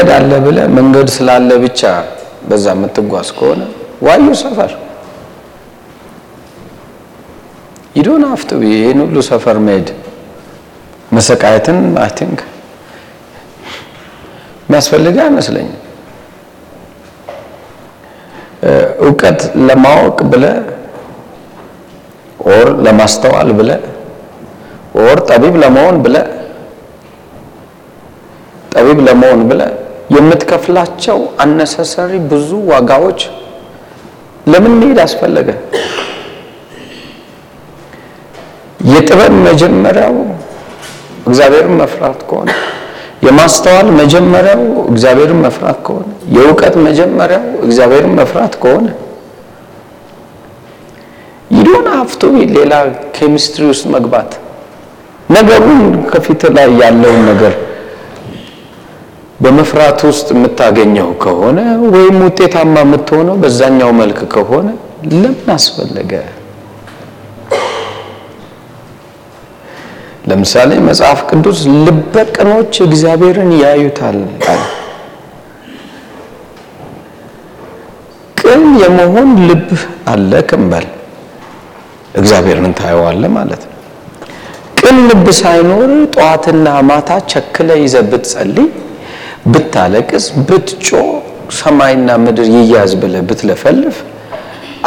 መንገድ አለ ብለህ መንገድ ስላለ ብቻ በዛ የምትጓዝ ከሆነ why you suffer you don't have to ይህን ሁሉ suffer መሄድ መሰቃየትን I think የሚያስፈልግ አይመስለኝም። እውቀት ለማወቅ ብለ or ለማስተዋል ብለ ኦር ጠቢብ ለመሆን ብለ ጠቢብ ለመሆን ብለ የምትከፍላቸው አነሰሰሪ ብዙ ዋጋዎች ለምን መሄድ አስፈለገ? የጥበብ መጀመሪያው እግዚአብሔርን መፍራት ከሆነ የማስተዋል መጀመሪያው እግዚአብሔርን መፍራት ከሆነ የእውቀት መጀመሪያው እግዚአብሔርን መፍራት ከሆነ ይዶን ሀፍቶ ሌላ ኬሚስትሪ ውስጥ መግባት ነገሩን ከፊት ላይ ያለውን ነገር በመፍራት ውስጥ የምታገኘው ከሆነ ወይም ውጤታማ የምትሆነው በዛኛው መልክ ከሆነ ለምን አስፈለገ? ለምሳሌ መጽሐፍ ቅዱስ ልበ ቅኖች እግዚአብሔርን ያዩታል ቅን የመሆን ልብ አለ ክንበል እግዚአብሔርን ታየዋለህ ማለት ነው። ቅን ልብ ሳይኖር ጠዋትና ማታ ቸክለ ይዘህ ብትጸልይ፣ ብታለቅስ፣ ብትጮ ሰማይና ምድር ይያዝ ብለህ ብትለፈልፍ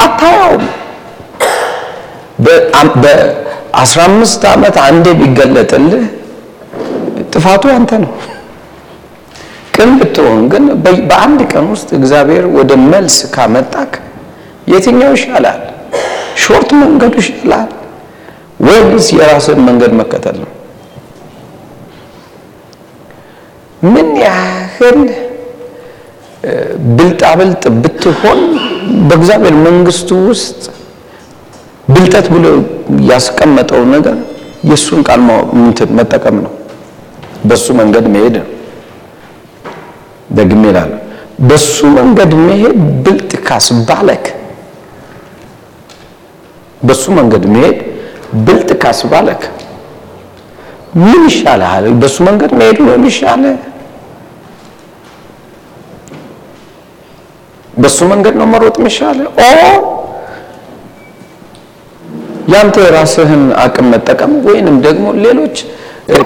አታያውም። በአስራ አምስት ዓመት አንዴ ቢገለጥልህ ጥፋቱ አንተ ነው። ቅን ብትሆን ግን በአንድ ቀን ውስጥ እግዚአብሔር ወደ መልስ ካመጣክ የትኛው ይሻላል? short መንገዱ ይሻላል ወይስ የራስን መንገድ መከተል ነው? ምን ያህል ብልጣብልጥ ብትሆን በእግዚአብሔር መንግስቱ ውስጥ ብልጠት ብሎ ያስቀመጠው ነገር የእሱን ቃል መጠቀም ነው። በሱ መንገድ መሄድ ነው። ደግሜ እላለሁ፣ በሱ መንገድ መሄድ ብልጥ ካስባለክ በሱ መንገድ መሄድ ብልጥ ካስባለክ ምን ይሻልሃል? በሱ መንገድ መሄድ ነው የሚሻለ? በሱ መንገድ ነው መሮጥ የሚሻለ? ኦ! ያንተ የራስህን አቅም መጠቀም ወይንም ደግሞ ሌሎች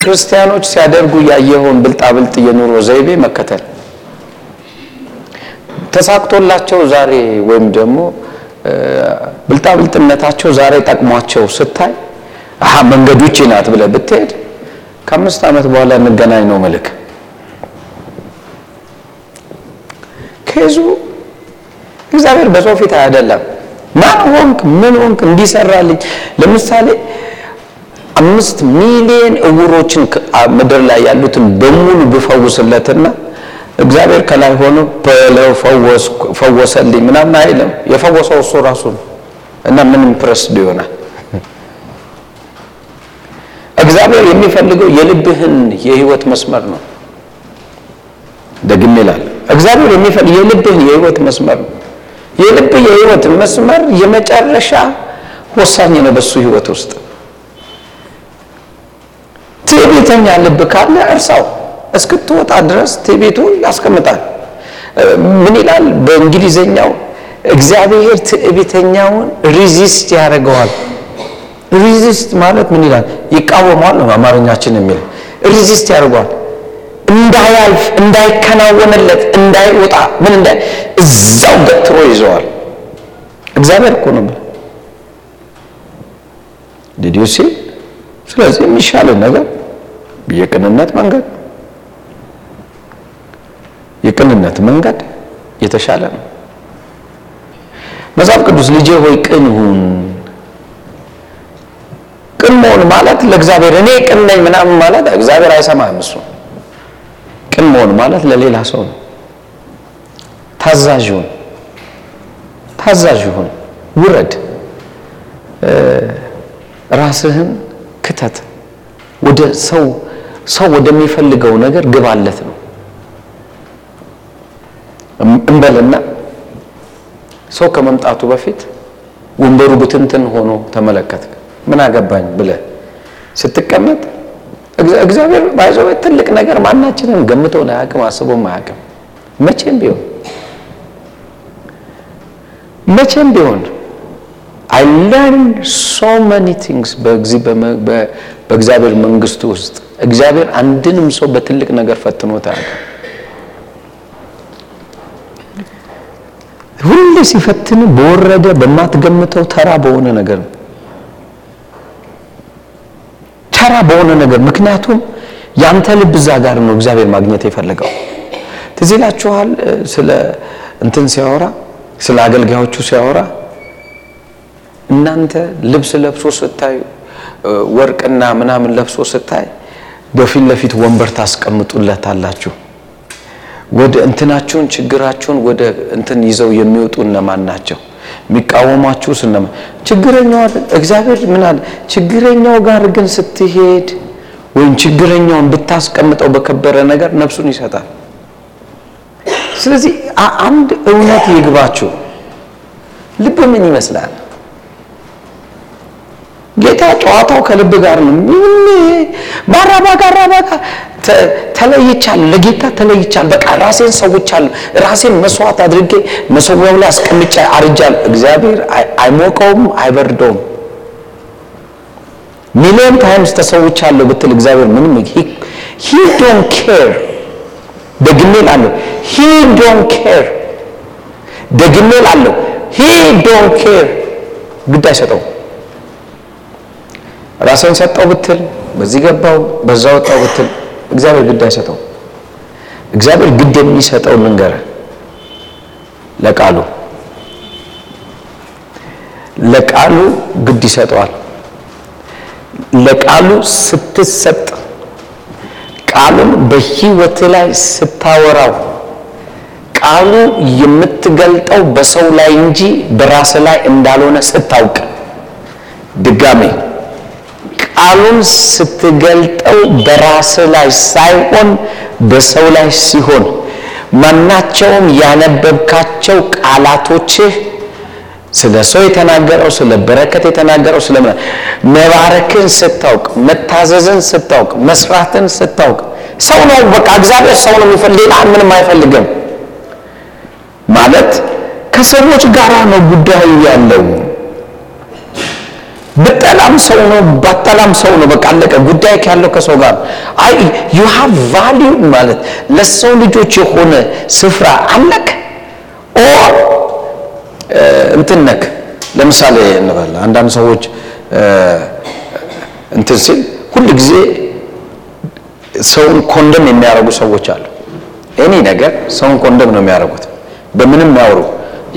ክርስቲያኖች ሲያደርጉ ያየኸውን ብልጣብልጥ የኑሮ ዘይቤ መከተል። ተሳክቶላቸው ዛሬ ወይም ደግሞ ብልጣብልጥነታቸው ዛሬ ጠቅሟቸው ስታይ አሀ መንገዱ ይህች ናት ብለህ ብትሄድ ከአምስት ዓመት በኋላ እንገናኝ ነው መልክ ከዙ እግዚአብሔር በሰው ፊት አይደለም። ማን ሆንክ ምን ሆንክ እንዲሰራልኝ ለምሳሌ አምስት ሚሊዮን እውሮችን ምድር ላይ ያሉትን በሙሉ ብፈውስለትና እግዚአብሔር ከላይ ሆኖ በለው ፈወሰልኝ ምናምን አይልም። የፈወሰው እሱ ራሱ ነው እና ምን ኢምፕረስድ ይሆናል? እግዚአብሔር የሚፈልገው የልብህን የህይወት መስመር ነው። ደግሜ እላለሁ፣ እግዚአብሔር የሚፈልገው የልብህን የህይወት መስመር ነው። የልብህ የህይወት መስመር የመጨረሻ ወሳኝ ነው በሱ ህይወት ውስጥ። ትዕቢተኛ ልብ ካለ እርሳው እስክትወጣ ድረስ ትዕቢቱ ያስቀምጣል። ምን ይላል በእንግሊዘኛው? እግዚአብሔር ትዕቢተኛውን resist ያደርገዋል። resist ማለት ምን ይላል? ይቃወመዋል ነው አማርኛችን የሚል resist ያደርገዋል። እንዳያልፍ፣ እንዳይከናወንለት፣ እንዳይወጣ ምን እንዳ እዛው ገትሮ ይዘዋል። እግዚአብሔር እኮ ነው did you see ስለዚህ የሚሻል ነገር የቅንነት መንገድ የቅንነት መንገድ የተሻለ ነው። መጽሐፍ ቅዱስ ልጄ ሆይ ቅን ሁን። ቅን መሆን ማለት ለእግዚአብሔር እኔ ቅን ነኝ ምናምን ማለት እግዚአብሔር አይሰማህም። እሱ ቅን መሆን ማለት ለሌላ ሰው ነው። ታዛዥ ሁን፣ ታዛዥ ሁን፣ ውረድ፣ ራስህን ክተት፣ ወደ ሰው ሰው ወደሚፈልገው ነገር ግባለት ነው። እንበልና ሰው ከመምጣቱ በፊት ወንበሩ ብትንትን ሆኖ ተመለከት። ምን አገባኝ ብለህ ስትቀመጥ እግዚአብሔር ባይዘው ትልቅ ነገር ማናችንን ገምቶን አያውቅም፣ አስቦም አያውቅም። መቼም ቢሆን መቼም ቢሆን I learn so many things በእግዚአብሔር መንግስቱ ውስጥ እግዚአብሔር አንድንም ሰው በትልቅ ነገር ፈትኖት አያውቅም። ሁሌ ሲፈትን በወረደ በማትገምተው ተራ በሆነ ነገር ነው። ተራ በሆነ ነገር ምክንያቱም ያንተ ልብ እዛ ጋር ነው እግዚአብሔር ማግኘት የፈለገው። ትዝ ይላችኋል ስለ እንትን ሲያወራ ስለ አገልጋዮቹ ሲያወራ እናንተ ልብስ ለብሶ ስታዩ ወርቅና ምናምን ለብሶ ስታይ በፊት ለፊት ወንበር ታስቀምጡለታላችሁ። ወደ እንትናችሁን ችግራችሁን ወደ እንትን ይዘው የሚወጡ እነማን ናቸው? የሚቃወሟችሁ ስነማ ችግረኛው? እግዚአብሔር ምን አለ? ችግረኛው ጋር ግን ስትሄድ ወይም ችግረኛውን ብታስቀምጠው በከበረ ነገር ነፍሱን ይሰጣል። ስለዚህ አንድ እውነት ይግባችሁ። ልብ ምን ይመስላል? ጌታ ጨዋታው ከልብ ጋር ነው። ባራባ ጋራባ ተለይቻለሁ፣ ለጌታ ተለይቻለሁ። በቃ ራሴን ሰውቻለሁ፣ ራሴን መስዋዕት አድርጌ መሰዊያው ላይ አስቀምጬ አርጃለሁ። እግዚአብሔር አይሞቀውም፣ አይበርደውም። million times ተሰውቻለሁ ብትል እግዚአብሔር ምንም he don't care። ደግሜ ላለሁ he don't care። ደግሜ ላለሁ he don't care። ግድ አይሰጠው። ራሴን ሰጠው ብትል በዚህ ገባው በዛ ወጣው ብትል እግዚአብሔር ግድ አይሰጠው። እግዚአብሔር ግድ የሚሰጠው ልንገር ለቃሉ ለቃሉ ግድ ይሰጠዋል። ለቃሉ ስትሰጥ ቃሉን በህይወት ላይ ስታወራው ቃሉ የምትገልጠው በሰው ላይ እንጂ በራስ ላይ እንዳልሆነ ስታውቅ ድጋሜ ቃሉን ስትገልጠው በራስ ላይ ሳይሆን በሰው ላይ ሲሆን ማናቸውም ያነበብካቸው ቃላቶችህ ስለ ሰው የተናገረው ስለ በረከት የተናገረው ስለ መባረክን ስታውቅ፣ መታዘዝን ስታውቅ፣ መስራትን ስታውቅ ሰው ነው በቃ እግዚአብሔር ሰው ነው የሚፈልግ ሌላ ምንም አይፈልግም ማለት ከሰዎች ጋራ ነው ጉዳዩ ያለው። ብጠላም ሰው ነው ባጠላም ሰው ነው። በቃ አለቀ። ጉዳይ ያለው ከሰው ጋር አይ you have value ማለት ለሰው ልጆች የሆነ ስፍራ አለክ or እንትን ነክ። ለምሳሌ እንበል አንዳንድ ሰዎች እንትን ሲል ሁል ጊዜ ሰውን ኮንደም የሚያደርጉ ሰዎች አሉ። እኔ ነገር ሰውን ኮንደም ነው የሚያደርጉት። በምንም ያወሩ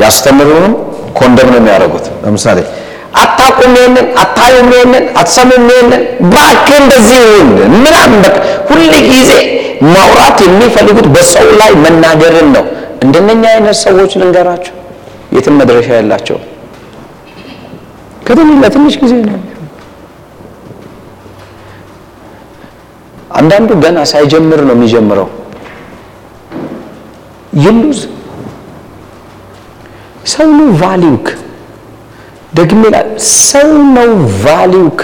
ያስተምሩንም ኮንደም ነው የሚያደርጉት። ለምሳሌ አታውቁም ይሄንን አታዩም ይሄንን አትሰሙም ይሄንን እባክህ እንደዚህ ይሁን ምናምን በቃ ሁል ጊዜ ማውራት የሚፈልጉት በሰው ላይ መናገርን ነው። እንደነኛ አይነት ሰዎች ልንገራቸው የትም መድረሻ ያላቸው ከትንሽ ለትንሽ ጊዜ ነው። አንዳንዱ ገና ሳይጀምር ነው የሚጀምረው። ይሉዝ ሰው ነው value ክ ደግሜ ሰው ነው value ክ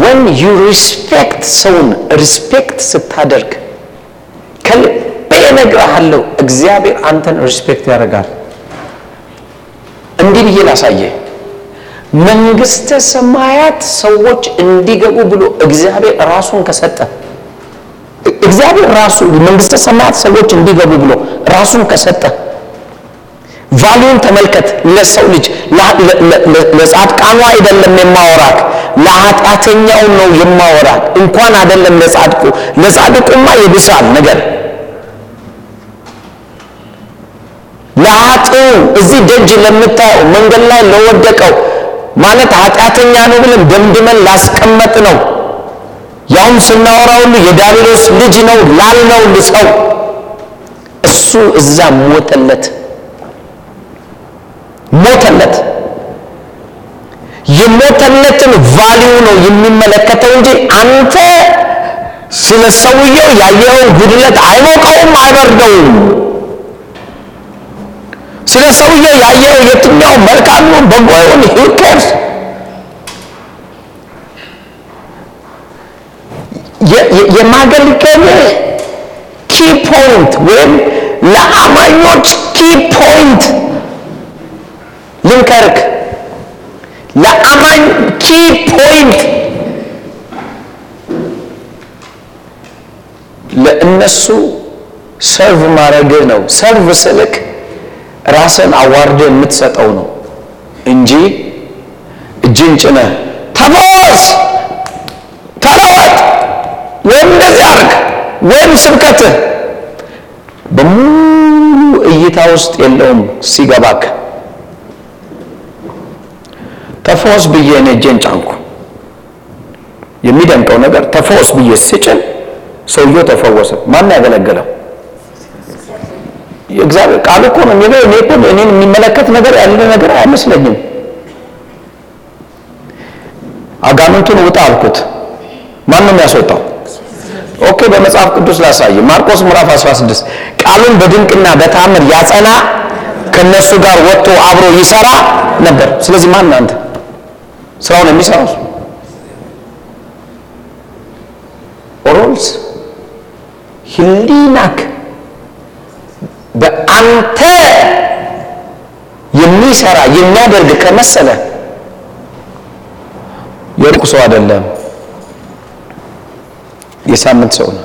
when you respect ሰውን respect ስታደርግ ከልቤ እነግርሃለሁ እግዚአብሔር አንተን respect ያደርጋል። እንዲህ ብዬ ላሳየ። መንግስተ ሰማያት ሰዎች እንዲገቡ ብሎ እግዚአብሔር ራሱን ከሰጠ። እግዚአብሔር ራሱ መንግስተ ሰማያት ሰዎች እንዲገቡ ብሎ ራሱን ከሰጠ value ን ተመልከት። ለሰው ልጅ ለጻድቃኑ አይደለም የማወራክ ለኃጢአተኛው ነው የማወራክ። እንኳን አይደለም ለጻድቁ፣ ለጻድቁማ ይብሳል ነገር ለኃጥኡ እዚህ ደጅ ለምታየው መንገድ ላይ ለወደቀው ማለት ኃጢአተኛ ነው ብለን ደምድመን ላስቀመጥ ነው ያውም ስናወራ ሁሉ የዳቢሎስ ልጅ ነው ላልነው ሰው እሱ እዛ ሞተለት ሞተለት። የሞተለትን value ነው የሚመለከተው እንጂ አንተ ስለ ሰውየው ያየኸውን ጉድለት አይሞቀውም አይበርደውም። ስለ ሰውየው ያየኸው የትኛው መልካም ነው በጎ ይሁን who cares የማገልገል key point ወይም ለአማኞች key point ልንከርክ ለአማኝ key point ለእነሱ serve ማድረግህ ነው። serve ስልክ ራስን አዋርደህ የምትሰጠው ነው እንጂ እጅን ጭነህ ተፈወስ፣ ተለወጥ ወይም እንደዚህ አድርግ ወይም ስብከትህ በሙሉ እይታ ውስጥ የለውም። ሲገባክ ተፈወስ ብዬ እኔ እጄን ጫንኩ። የሚደንቀው ነገር ተፈወስ ብዬ ስጭን ሰውየው ተፈወሰ። ማን ያገለገለው? የእግዚአብሔር ቃል እኮ ነው የሚለው። እኔ እኮ እኔን የሚመለከት ነገር ያለ ነገር አይመስለኝም። አጋንንቱን ውጣ አልኩት። ማን ነው የሚያስወጣው? Okay፣ በመጽሐፍ ቅዱስ ላሳይ። ማርቆስ ምዕራፍ 16 ቃሉን በድንቅና በታምር ያጸና ከነሱ ጋር ወጥቶ አብሮ ይሰራ ነበር። ስለዚህ ማን አንተ ስራውን የሚሰራው ኦሮልስ ህሊናክ በአንተ የሚሰራ የሚያደርግ ከመሰለ የሩቅ ሰው አይደለም፣ የሳምንት ሰው ነው፣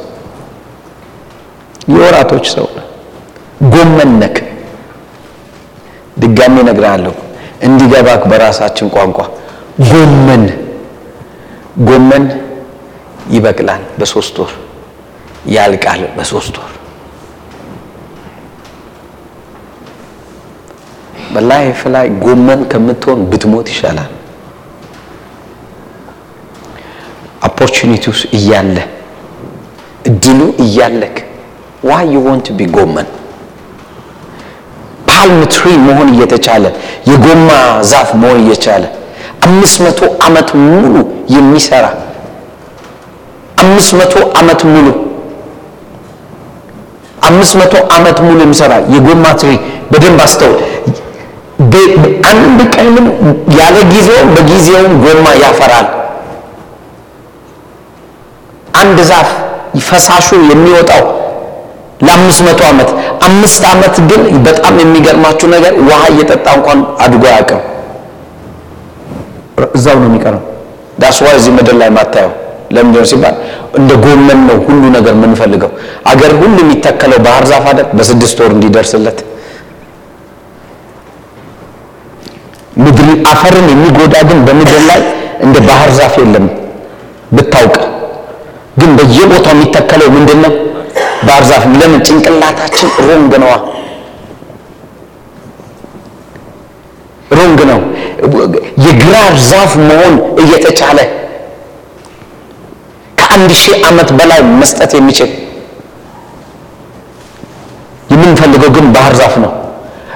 የወራቶች ሰው ነው። ጎመን ነክ። ድጋሜ እነግርሃለሁ። እንዲገባክ በራሳችን ቋንቋ ጎመን ጎመን ይበቅላል በሶስት ወር ያልቃል በሶስት ወር። በላይፍ ላይ ጎመን ከምትሆን ብትሞት ይሻላል። opportunity ውስ እያለ እድሉ እያለክ why you want be ጎመን palm tree መሆን እየተቻለ የጎማ ዛፍ መሆን እየቻለ አምስት መቶ ዓመት ሙሉ የሚሰራ አምስት መቶ ዓመት ሙሉ አምስት መቶ ዓመት ሙሉ የሚሰራ የጎማ tree በደንብ አስተውል። አንድ ቀንም ያለ ጊዜውም በጊዜውም ጎማ ያፈራል። አንድ ዛፍ ፈሳሹ የሚወጣው ለአምስት መቶ ዓመት አምስት ዓመት ግን በጣም የሚገርማችሁ ነገር ውሃ እየጠጣ እንኳን አድጎ አያውቅም። እዛው ነው የሚቀረው። that's why እዚህ ምድር ላይ ማታየው ለምንድን ነው ሲባል እንደ ጎመን ነው ሁሉ ነገር የምንፈልገው። አገር ሁሉ የሚተከለው ባህር ዛፍ አይደል? በስድስት ወር እንዲደርስለት ምድር አፈርን የሚጎዳ ግን በምድር ላይ እንደ ባህር ዛፍ የለም ብታውቅ። ግን በየቦታው የሚተከለው ምንድን ነው? ባህር ዛፍ። ለምን? ጭንቅላታችን wrong ነዋ፣ wrong ነው። የግራር ዛፍ መሆን እየተቻለ ከአንድ ሺህ ዓመት በላይ መስጠት የሚችል የምንፈልገው ግን ባህር ዛፍ ነው።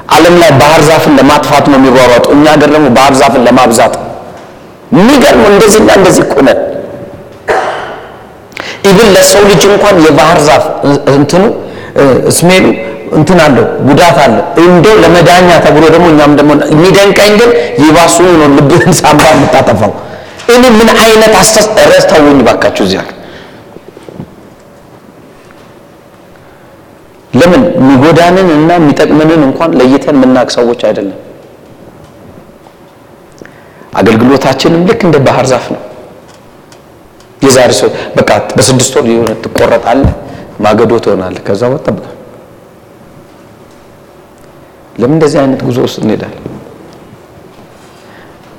ዓለም ላይ ባህር ዛፍን ለማጥፋት ነው የሚሯሯጡ። እኛ ሀገር ደግሞ ባህር ዛፍን ለማብዛት የሚገርም እንደዚህና እንደዚህ ቁነን ኢቭን ለሰው ልጅ እንኳን የባህር ዛፍ እንትኑ ስሜሉ እንትን አለው ጉዳት አለ። እንደው ለመዳኛ ተብሎ ደግሞ እኛም ደግሞ የሚደንቀኝ ግን ይባሱኑ ነው ልብህን ሳምባ የምታጠፋው። እኔ ምን አይነት አስተስ ረስ ተውኝ ባካችሁ እዚያ ለምን የሚጎዳንን እና የሚጠቅምንን እንኳን ለይተን የምናውቅ ሰዎች አይደለም። አገልግሎታችንም ልክ እንደ ባህር ዛፍ ነው። የዛሬ ሰው በቃ በስድስት ወር የሆነ ትቆረጣለህ፣ ማገዶ ትሆናለህ። ከዛ ጠብቃ ለምን እንደዚህ አይነት ጉዞ ውስጥ እንሄዳለን?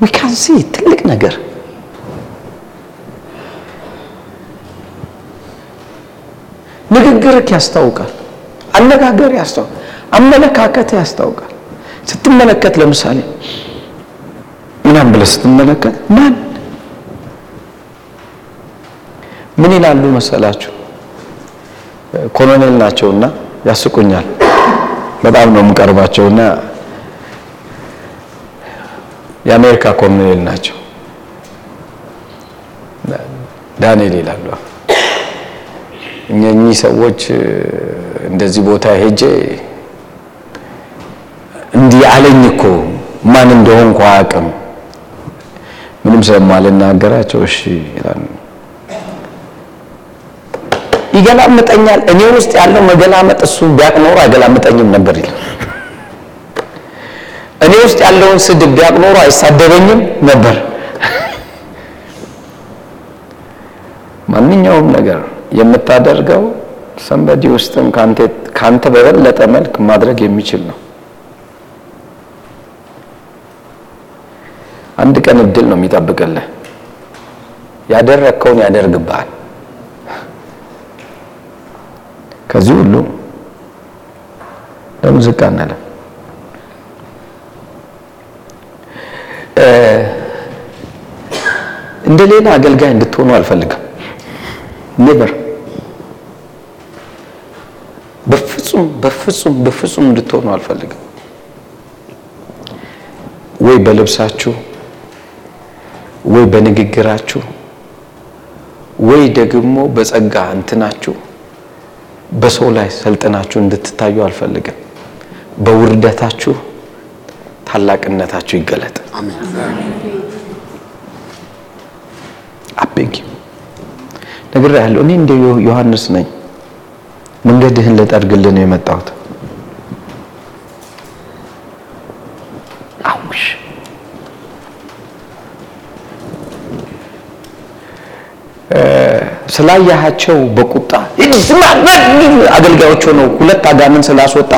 we can see ትልቅ ነገር ንግግርክ ያስታውቃል። አነጋገር ያስታውቃል። አመለካከት ያስታውቃል። ስትመለከት ለምሳሌ ምናምን ብለህ ስትመለከት ማን ምን ይላሉ መሰላችሁ? ኮሎኔል ናቸውና ያስቁኛል። በጣም ነው የምቀርባቸውና የአሜሪካ ኮሎኔል ናቸው። ዳንኤል ይላሉ። እኚህ ሰዎች እንደዚህ ቦታ ሄጄ እንዲህ አለኝ እኮ ማን እንደሆንኩ አያውቅም፣ ምንም ስለማልናገራቸው እሺ ይላሉ። ይገላምጠኛል። እኔ ውስጥ ያለው መገላመጥ እሱ ቢያቅ ኖሮ አይገላምጠኝም ነበር ይላል። እኔ ውስጥ ያለውን ስድብ ቢያቅ ኖሮ አይሳደበኝም ነበር። ማንኛውም ነገር የምታደርገው ሰንበዲ ውስጥም ካንተ በበለጠ መልክ ማድረግ የሚችል ነው። አንድ ቀን እድል ነው የሚጠብቅልህ። ያደረግከውን ያደርግብሃል። ከዚህ ሁሉ ለምን ዝቅ አንልም? እንደ ሌላ አገልጋይ እንድትሆኑ አልፈልግም። ኔቨር በፍጹም በፍጹም በፍጹም እንድትሆኑ አልፈልግም። ወይ በልብሳችሁ ወይ በንግግራችሁ ወይ ደግሞ በጸጋ እንትናችሁ በሰው ላይ ሰልጥናችሁ እንድትታዩ አልፈልግም። በውርደታችሁ ታላቅነታችሁ ይገለጥ። አቤጊ ነገር ያለው እኔ እንደ ዮሐንስ ነኝ። መንገድህን ልጠርግልህ ነው የመጣሁት። አውሽ ስላያሃቸው በቁጣ አገልጋዮች ሆነው ሁለት አጋንንት ስላስወጣ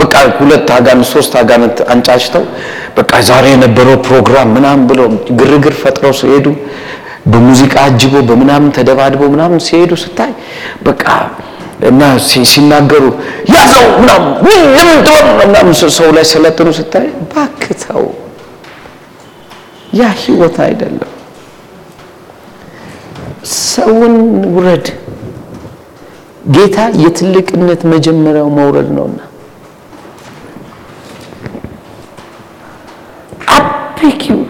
በቃ ሁለት አጋንንት ሶስት አጋንንት አንጫጭተው በቃ ዛሬ የነበረው ፕሮግራም ምናምን ብለው ግርግር ፈጥረው ሲሄዱ በሙዚቃ አጅቦ በምናምን ተደባድቦ ምናምን ሲሄዱ ስታይ በቃ እና ሲናገሩ ያዘው ምናምን ሰው ላይ ሰለጥኑ ስታይ ባክተው ያ ህይወት አይደለም። ሰውን ውረድ። ጌታ የትልቅነት መጀመሪያው መውረድ ነውና። አፒኪው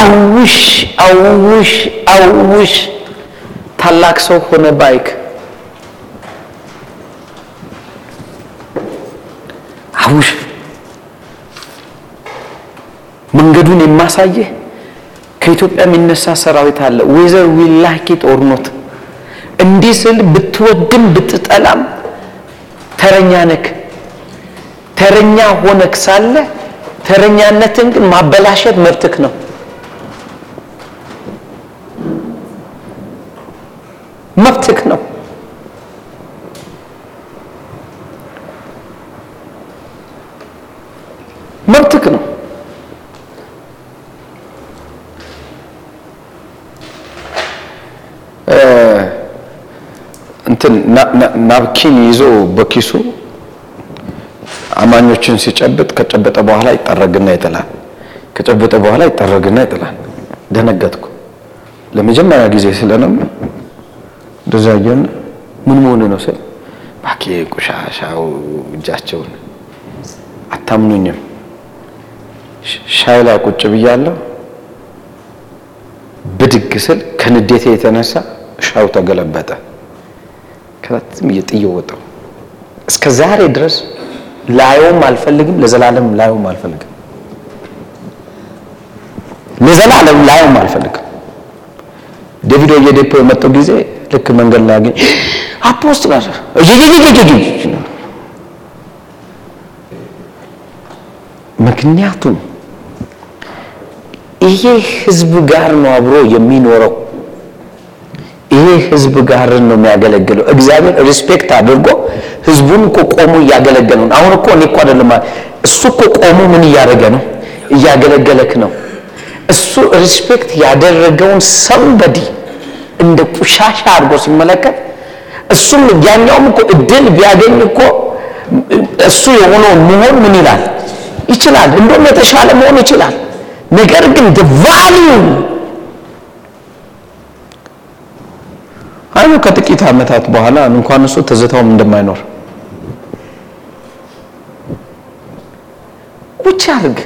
አውሽ አውሽ አውሽ። ታላቅ ሰው ሆነ ባይክ። አውሽ። መንገዱን የማሳየህ ከኢትዮጵያ የሚነሳ ሰራዊት አለ። whether we like it እንዲህ ስል ብትወድም ብትጠላም ተረኛ ነክ ተረኛ ሆነክ ሳለ ተረኛነትን ግን ማበላሸት መብትክ ነው። መብትክ ነው። መብትክ ነው። እንትን ናፕኪን ይዞ በኪሱ አማኞችን ሲጨብጥ ከጨበጠ በኋላ ይጠረግና ይጥላል። ከጨበጠ በኋላ ይጠረግና ይጥላል። ደነገጥኩ። ለመጀመሪያ ጊዜ ስለነው እንደዛ ምን መሆን ነው ስል ባኬ ቆሻሻው እጃቸውን አታምኑኝም። ሻይ ላይ ቁጭ ብያለሁ። ብድግ ስል ከንዴቴ የተነሳ ሻው ተገለበጠ። ከዛም እየጥየው ወጣው። እስከ ዛሬ ድረስ ላየውም አልፈልግም። ለዘላለም ላየውም አልፈልግም። ለዘላለም ላየውም አልፈልግም። ዴቪድ ኦየዴፖ የመጣው ጊዜ ልክ መንገድ ላይ አገኝ apostle ምክንያቱም ይሄ ህዝብ ጋር ነው አብሮ የሚኖረው። ይሄ ህዝብ ጋር ነው የሚያገለግለው። እግዚአብሔር respect አድርጎ ህዝቡን እኮ ቆሞ እያገለገለ ነው። አሁን እኮ እኔ እኮ አይደለም እሱ እኮ ቆሞ ምን እያደረገ ነው? እያገለገለክ ነው። እሱ respect ያደረገውን somebody እንደ ቁሻሻ አድርጎ ሲመለከት እሱም ያኛውም እኮ እድል ቢያገኝ እኮ እሱ የሆነውን መሆን ምን ይላል ይችላል። እንደውም የተሻለ መሆን ይችላል። ነገር ግን value አይ ከጥቂት ዓመታት በኋላ እንኳን እሱ ትዝታውም እንደማይኖር ብቻ አድርግ።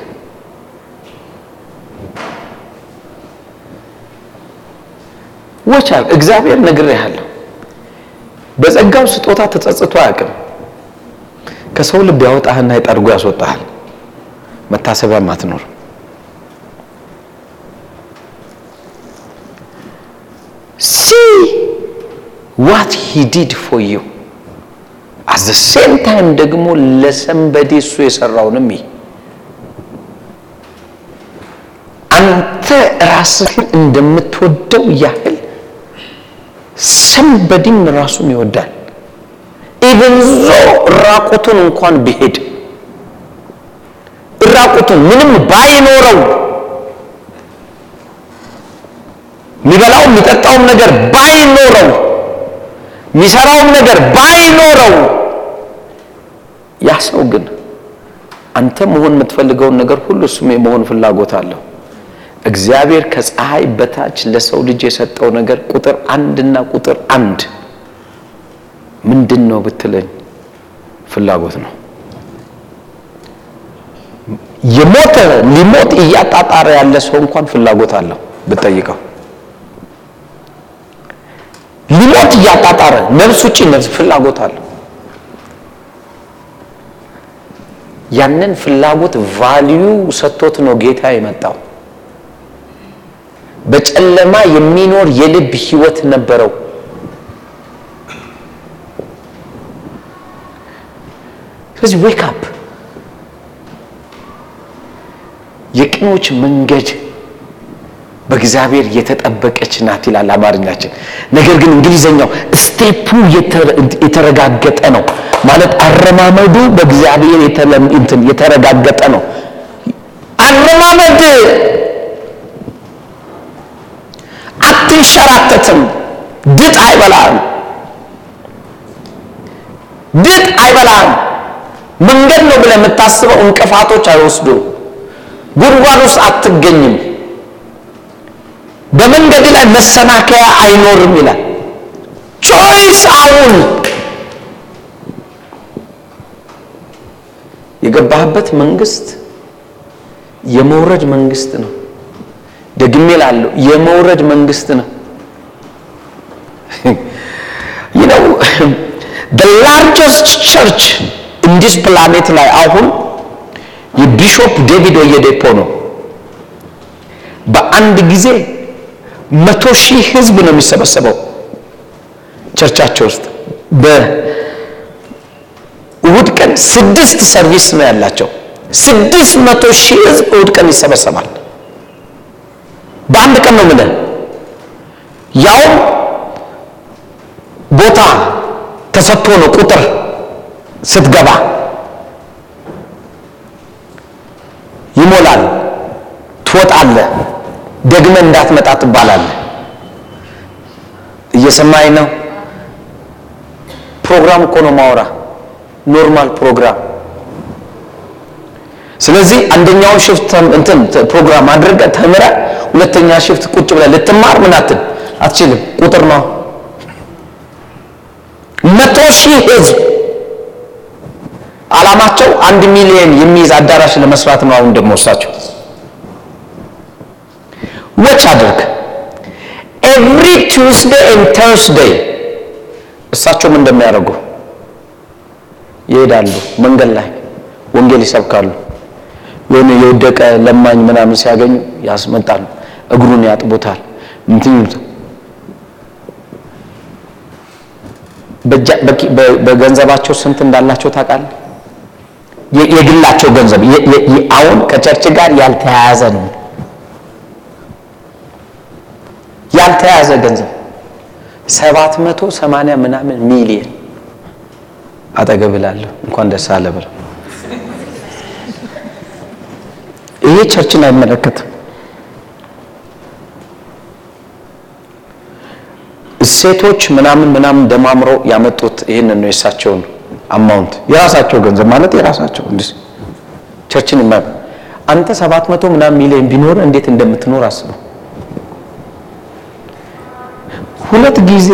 አድርግ። እግዚአብሔር ነግሬሃለሁ፣ በጸጋው ስጦታ ተጸጽቶ አያውቅም። ከሰው ልብ ያወጣህና ይጠርጎ ያስወጣሃል። መታሰቢያም አትኖርም። see what he did for you at same time ደግሞ ለ somebody እሱ የሰራውንም ይህ አንተ ራስህን እንደምትወደው ያህል somebody ም ራሱን ይወዳል። even though ራቁቱን እንኳን ቢሄድ ራቁቱን ምንም ባይኖረው የሚበላው የሚጠጣውም ነገር ባይኖረው የሚሰራውም ነገር ባይኖረው ያ ሰው ግን አንተ መሆን የምትፈልገውን ነገር ሁሉ እሱም የመሆን ፍላጎት አለው። እግዚአብሔር ከፀሐይ በታች ለሰው ልጅ የሰጠው ነገር ቁጥር አንድና ቁጥር አንድ ምንድን ነው ብትለኝ ፍላጎት ነው። የሞተ ሊሞት እያጣጣረ ያለ ሰው እንኳን ፍላጎት አለው ብትጠይቀው። ሊሞት እያጣጣረ ነፍስ ውጪ ነፍስ ፍላጎት አለው። ያንን ፍላጎት value ሰጥቶት ነው ጌታ የመጣው። በጨለማ የሚኖር የልብ ህይወት ነበረው። ስለዚህ wake up የቅኖች መንገድ በእግዚአብሔር የተጠበቀች ናት ይላል አማርኛችን። ነገር ግን እንግሊዘኛው ስቴፑ የተረጋገጠ ነው ማለት አረማመዱ በእግዚአብሔር እንትን የተረጋገጠ ነው። አረማመድ አትንሸራተትም። ድጥ አይበላም። ድጥ አይበላም። መንገድ ነው ብለህ የምታስበው እንቅፋቶች አይወስዱም። ጉድጓድ ውስጥ አትገኝም። በመንገድ ላይ መሰናከያ አይኖርም ይላል። ቾይስ አሁን የገባህበት መንግስት የመውረድ መንግስት ነው። ደግሜ ላለው የመውረድ መንግስት ነው። you know the largest church in this planet ላይ አሁን የ Bishop ዴቪድ ኦየዴፖ ነው። በአንድ ጊዜ መቶ ሺህ ህዝብ ነው የሚሰበሰበው ቸርቻቸው ውስጥ። በእሁድ ቀን ስድስት service ነው ያላቸው። ስድስት መቶ ሺህ ህዝብ እሁድ ቀን ይሰበሰባል። በአንድ ቀን ነው የምልህ። ያውም ቦታ ተሰጥቶ ነው ቁጥር ስትገባ ይሞላል። ትወጣለህ። ደግመ እንዳትመጣ ትባላለህ። እየሰማኝ ነው? ፕሮግራም እኮ ነው ማውራ፣ ኖርማል ፕሮግራም። ስለዚህ አንደኛውን shift እንትን ፕሮግራም አድርገህ ተምረህ ሁለተኛ shift ቁጭ ብለህ ልትማር ምን አትችልም። ቁጥር ነው። መቶ ሺህ ህዝብ አላማቸው አንድ ሚሊዮን የሚይዝ አዳራሽ ለመስራት ነው። አሁን ደግሞ እሳቸው watch አድርግ every Tuesday and Thursday እሳቸውም እንደሚያደርጉ ይሄዳሉ። መንገድ ላይ ወንጌል ይሰብካሉ። የሆነ የወደቀ ለማኝ ምናምን ሲያገኙ ያስመጣሉ። እግሩን ያጥቡታል። እንትን በገንዘባቸው ስንት እንዳላቸው ታውቃለህ? የግላቸው ገንዘብ አሁን ከቸርች ጋር ያልተያያዘ ነው። ያልተያዘ ገንዘብ ሰባት መቶ ሰማንያ ምናምን ሚሊየን አጠገብ እላለሁ። እንኳን ደስ አለ ብለው ይሄ church ን አይመለከትም። ሴቶች ምናምን ምናምን ደማምረው ያመጡት ይህንን ነው። የእሳቸውን amount የራሳቸው ገንዘብ ማለት የራሳቸው እንዲህ church ን አንተ ሰባት መቶ ምናምን ሚሊዮን ቢኖር እንዴት እንደምትኖር አስበው። ሁለት ጊዜ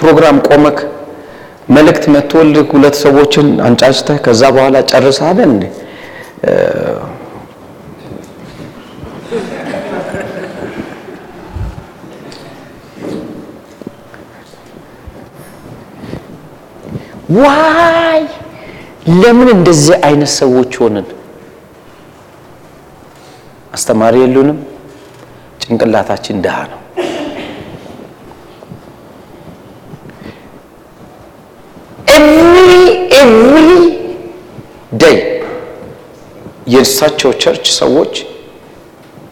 ፕሮግራም ቆመክ መልእክት መጥቶልህ ሁለት ሰዎችን አንጫጭተህ ከዛ በኋላ ጨርሰህ አይደል እንዴ? ዋይ ለምን እንደዚህ አይነት ሰዎች ሆንን? አስተማሪ የሉንም። ጭንቅላታችን ድሃ ነው። የእሳቸው ቸርች ሰዎች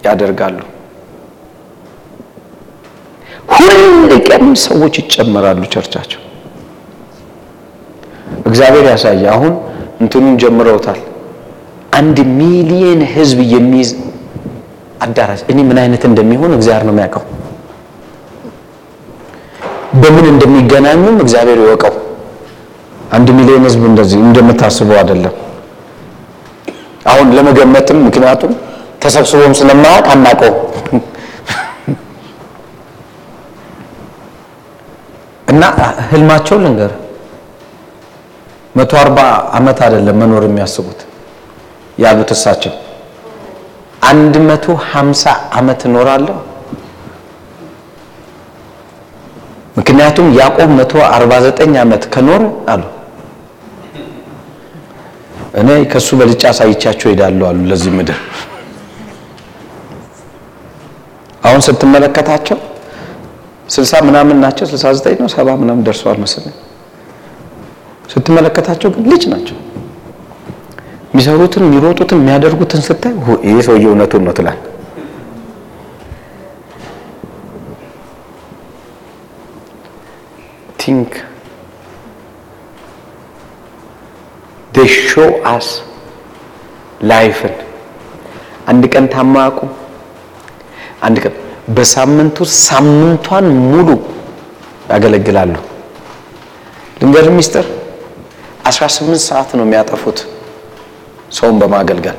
ያደርጋሉ። ሁል ቀን ሰዎች ይጨመራሉ ቸርቻቸው። እግዚአብሔር ያሳየ። አሁን እንትኑን ጀምረውታል። አንድ ሚሊየን ህዝብ የሚይዝ አዳራሽ። እኔ ምን አይነት እንደሚሆን እግዚአብሔር ነው የሚያውቀው። በምን እንደሚገናኙም እግዚአብሔር ይወቀው። አንድ ሚሊዮን ህዝብ እንደዚህ እንደምታስበው አይደለም። አሁን ለመገመትም ምክንያቱም ተሰብስቦም ስለማያውቅ አናውቀው እና ህልማቸው ልንገር። መቶ አርባ ዓመት አይደለም መኖር የሚያስቡት ያሉት እሳቸው። አንድ መቶ ሀምሳ ዓመት እኖራለሁ። ምክንያቱም ያዕቆብ መቶ አርባ ዘጠኝ ዓመት ከኖረ አሉ እኔ ከሱ በልጫ አሳይቻቸው ሄዳለሁ አሉ ለዚህ ምድር። አሁን ስትመለከታቸው ስልሳ ምናምን ናቸው፣ ስልሳ ዘጠኝ ነው ሰባ ምናምን ደርሰዋል መሰለኝ። ስትመለከታቸው ግን ልጅ ናቸው። የሚሰሩትን የሚሮጡትን የሚያደርጉትን ስታይ ይህ ሰውዬ እውነቱን ነው ትላል። think they show us life ን አንድ ቀን ታማቁ? አንድ ቀን በሳምንቱ ሳምንቷን ሙሉ ያገለግላሉ። ልንገር ሚስጥር 18 ሰዓት ነው የሚያጠፉት ሰውን በማገልገል።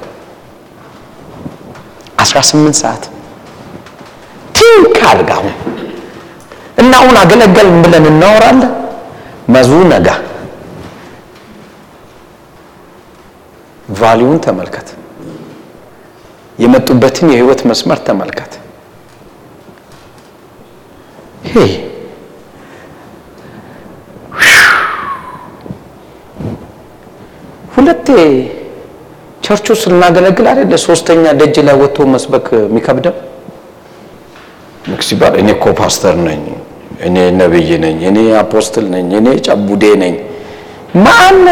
18 ሰዓት። think አድርግ እና አሁን አገለገልን ብለን እናወራለን? መዙ ነጋ value ን ተመልከት። የመጡበትን የህይወት መስመር ተመልከት። ሁለቴ ቸርቹ ስናገለግል አይደለ ሶስተኛ ደጅ ላይ ወጥቶ መስበክ የሚከብደው ሲባል እኔ እኮ ፓስተር ነኝ፣ እኔ ነብይ ነኝ፣ እኔ apostle ነኝ፣ እኔ ጨቡዴ ነኝ ማነ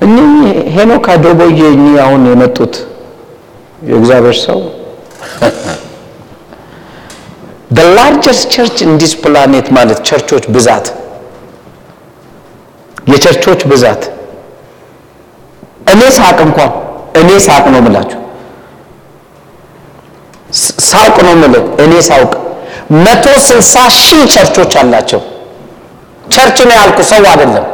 እኒህ ሄኖክ አዴቦዬ እኚህ አሁን የመጡት የእግዚአብሔር ሰው? The largest church in this planet ማለት church ኦች ብዛት የ church ኦች ብዛት። እኔ ሳውቅ እንኳን እኔ ሳውቅ ነው የምላችሁ። ሳውቅ ነው የምልህ እኔ ሳውቅ። መቶ ስልሳ ሺህ ቸርቾች አላቸው። church ነው ያልኩ ሰው አይደለም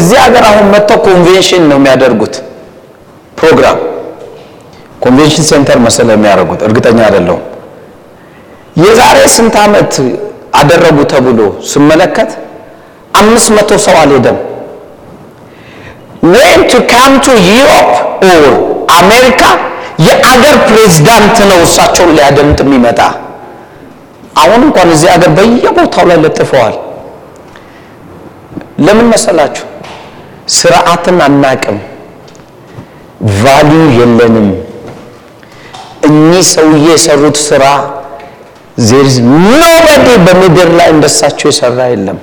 እዚህ ሀገር አሁን መጥተው ኮንቬንሽን ነው የሚያደርጉት። ፕሮግራም convention center መሰለ የሚያደርጉት። እርግጠኛ አይደለሁም። የዛሬ ስንት ዓመት አደረጉ ተብሎ ስመለከት አምስት መቶ ሰው አልሄደም። when he come to Europe or America የአገር ፕሬዝዳንት ነው እሳቸውን ሊያደምጥ የሚመጣ። አሁን እንኳን እዚህ ሀገር በየቦታው ላይ ለጥፈዋል። ለምን መሰላችሁ ስርዓትን አናቅም። value የለንም። እኚህ ሰውዬ የሰሩት ስራ there's nobody በምድር ላይ እንደሳቸው የሰራ የለም።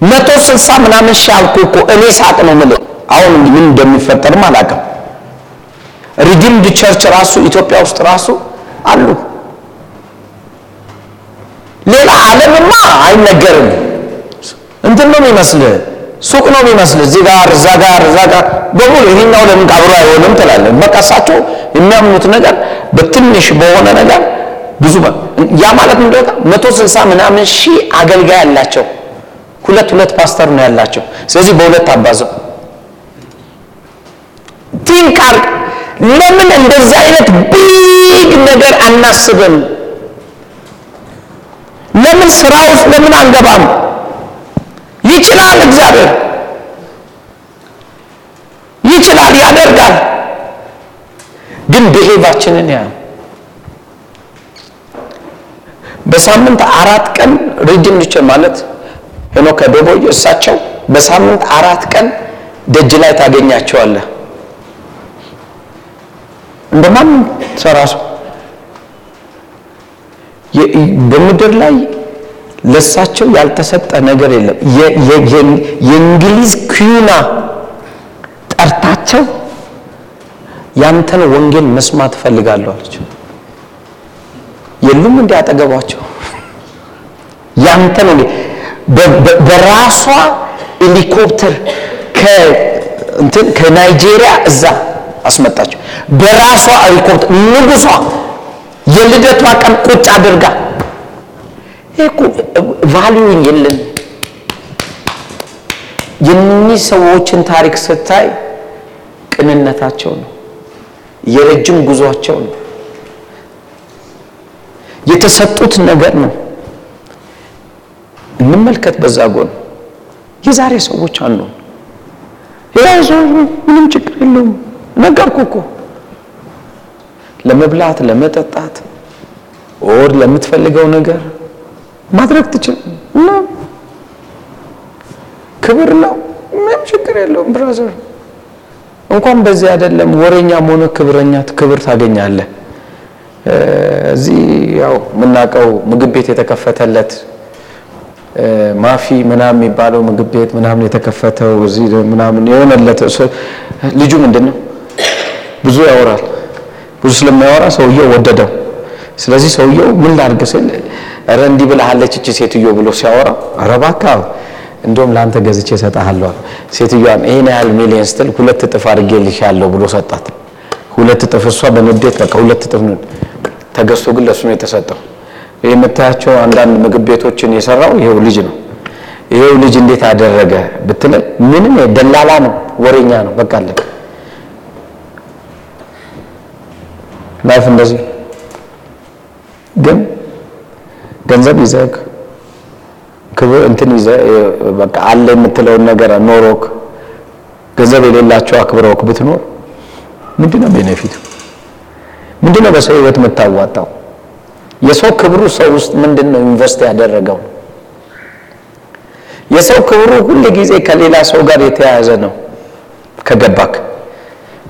መቶ ስልሳ ምናምን ሺህ አልኩ እኮ እኔ ሳውቅ ነው የምልህ። አሁን ምን እንደሚፈጠርም አላውቅም Redeemed Church ራሱ ኢትዮጵያ ውስጥ ራሱ አሉ። ሌላ ዓለምማ አይነገርም። እንትን ነው የሚመስልህ ሱቅ ነው የሚመስልህ እዚህ ጋር እዛ ጋር እዛ ጋር በሙሉ ይሄኛው ለምን አብሮ አይሆንም ትላለን በቃ እሳቸው የሚያምኑት ነገር በትንሽ በሆነ ነገር ብዙ ያ ማለት እንደወጣ መቶ ስልሳ ምናምን ሺህ አገልጋይ ያላቸው ሁለት ሁለት ፓስተር ነው ያላቸው። ስለዚህ በሁለት አባዛው think ለምን እንደዚህ አይነት big ነገር አናስብም? ለምን ስራ ውስጥ ለምን አንገባም ይችላል እግዚአብሔር። ይችላል ያደርጋል። ግን ብሄቫችንን ያ በሳምንት አራት ቀን ልቸ ማለት ሄኖክ አዶቦዬ እሳቸው በሳምንት አራት ቀን ደጅ ላይ ታገኛቸዋለህ። እንደማንም ሰራ ሰው በምድር ላይ ለሳቸው ያልተሰጠ ነገር የለም። የእንግሊዝ ኩዊና ጠርታቸው ያንተን ወንጌል መስማት እፈልጋለሁ አለች። የሉም እንዲ ያንተን በራሷ ሄሊኮፕተር ከናይጄሪያ እዛ አስመጣቸው። በራሷ ሄሊኮፕተር ንጉሷ የልደቷ ቀን ቁጭ አድርጋ እኮ value የለን። የእኒህ ሰዎችን ታሪክ ስታይ ቅንነታቸው ነው፣ የረጅም ጉዟቸው ነው፣ የተሰጡት ነገር ነው። እንመልከት በዛ ጎን የዛሬ ሰዎች አሉ። ሰዎች ምንም ችግር የለውም። ነገርኩ እኮ ለመብላት ለመጠጣት or ለምትፈልገው ነገር ማድረግ ትችል እና ክብር ነው። ምንም ችግር የለውም brother። እንኳን በዚህ አይደለም ወሬኛም ሆነ ክብረኛ ክብር ታገኛለህ። እዚህ ያው የምናውቀው ምግብ ቤት የተከፈተለት ማፊ ምናምን የሚባለው ምግብ ቤት ምናምን የተከፈተው እዚህ ምናምን የሆነለት ልጁ ምንድን ነው ብዙ ያወራል። ብዙ ስለሚያወራ ሰውየው ወደደው። ስለዚህ ሰውየው ምን ላድርግ ስል ኧረ እንዲህ ብለሃለች እቺ ሴትዮ ብሎ ሲያወራ እባክህ እንደውም ለአንተ ገዝቼ እሰጥሃለሁ። ሴትዮዋን ይሄን ያህል ሚሊዮን ስትል ሁለት እጥፍ አድርጌልሻለሁ ብሎ ሰጣት። ሁለት እጥፍ እሷ በንዴት በቃ ሁለት እጥፍ ተገዝቶ ግን ለእሱ ነው የተሰጠው። የምታያቸው አንዳንድ ምግብ ቤቶችን የሰራው ይሄው ልጅ ነው። ይሄው ልጅ እንዴት አደረገ ብትለኝ ምንም ደላላ ነው፣ ወሬኛ ነው። በቃ አለቀ። life እንደዚህ ግን ገንዘብ ይዘህ ክብር እንትን ይዘህ በቃ አለ የምትለውን ነገር ኖሮክ ገንዘብ የሌላቸው አክብረውክ ብትኖር ምንድነው benefit ኡ? ምንድነው በሰው ህይወት የምታዋጣው? የሰው ክብሩ ሰው ውስጥ ምንድነው invest ያደረገው? የሰው ክብሩ ሁል ጊዜ ከሌላ ሰው ጋር የተያያዘ ነው ከገባክ።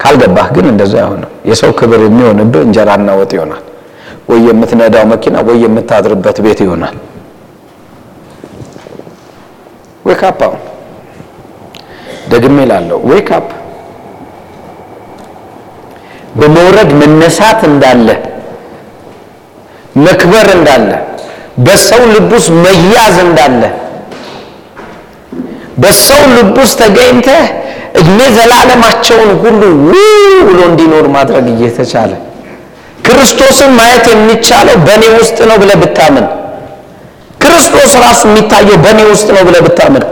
ካልገባህ ግን እንደዛ አይሆንም። የሰው ክብር የሚሆንብህ እንጀራና ወጥ ይሆናል ወይ የምትነዳው መኪና ወይ የምታድርበት ቤት ይሆናል። wake up አሁን። ደግሜ ልበለው wake up በመውረድ መነሳት እንዳለ መክበር እንዳለ በሰው ልብ ውስጥ መያዝ እንዳለ በሰው ልብ ውስጥ ተገኝተህ እድሜ ዘላለማቸውን ሁሉ ብሎ እንዲኖር ማድረግ እየተቻለ ክርስቶስን ማየት የሚቻለው በእኔ ውስጥ ነው ብለህ ብታምን፣ ክርስቶስ ራሱ የሚታየው በእኔ ውስጥ ነው ብለህ ብታምን፣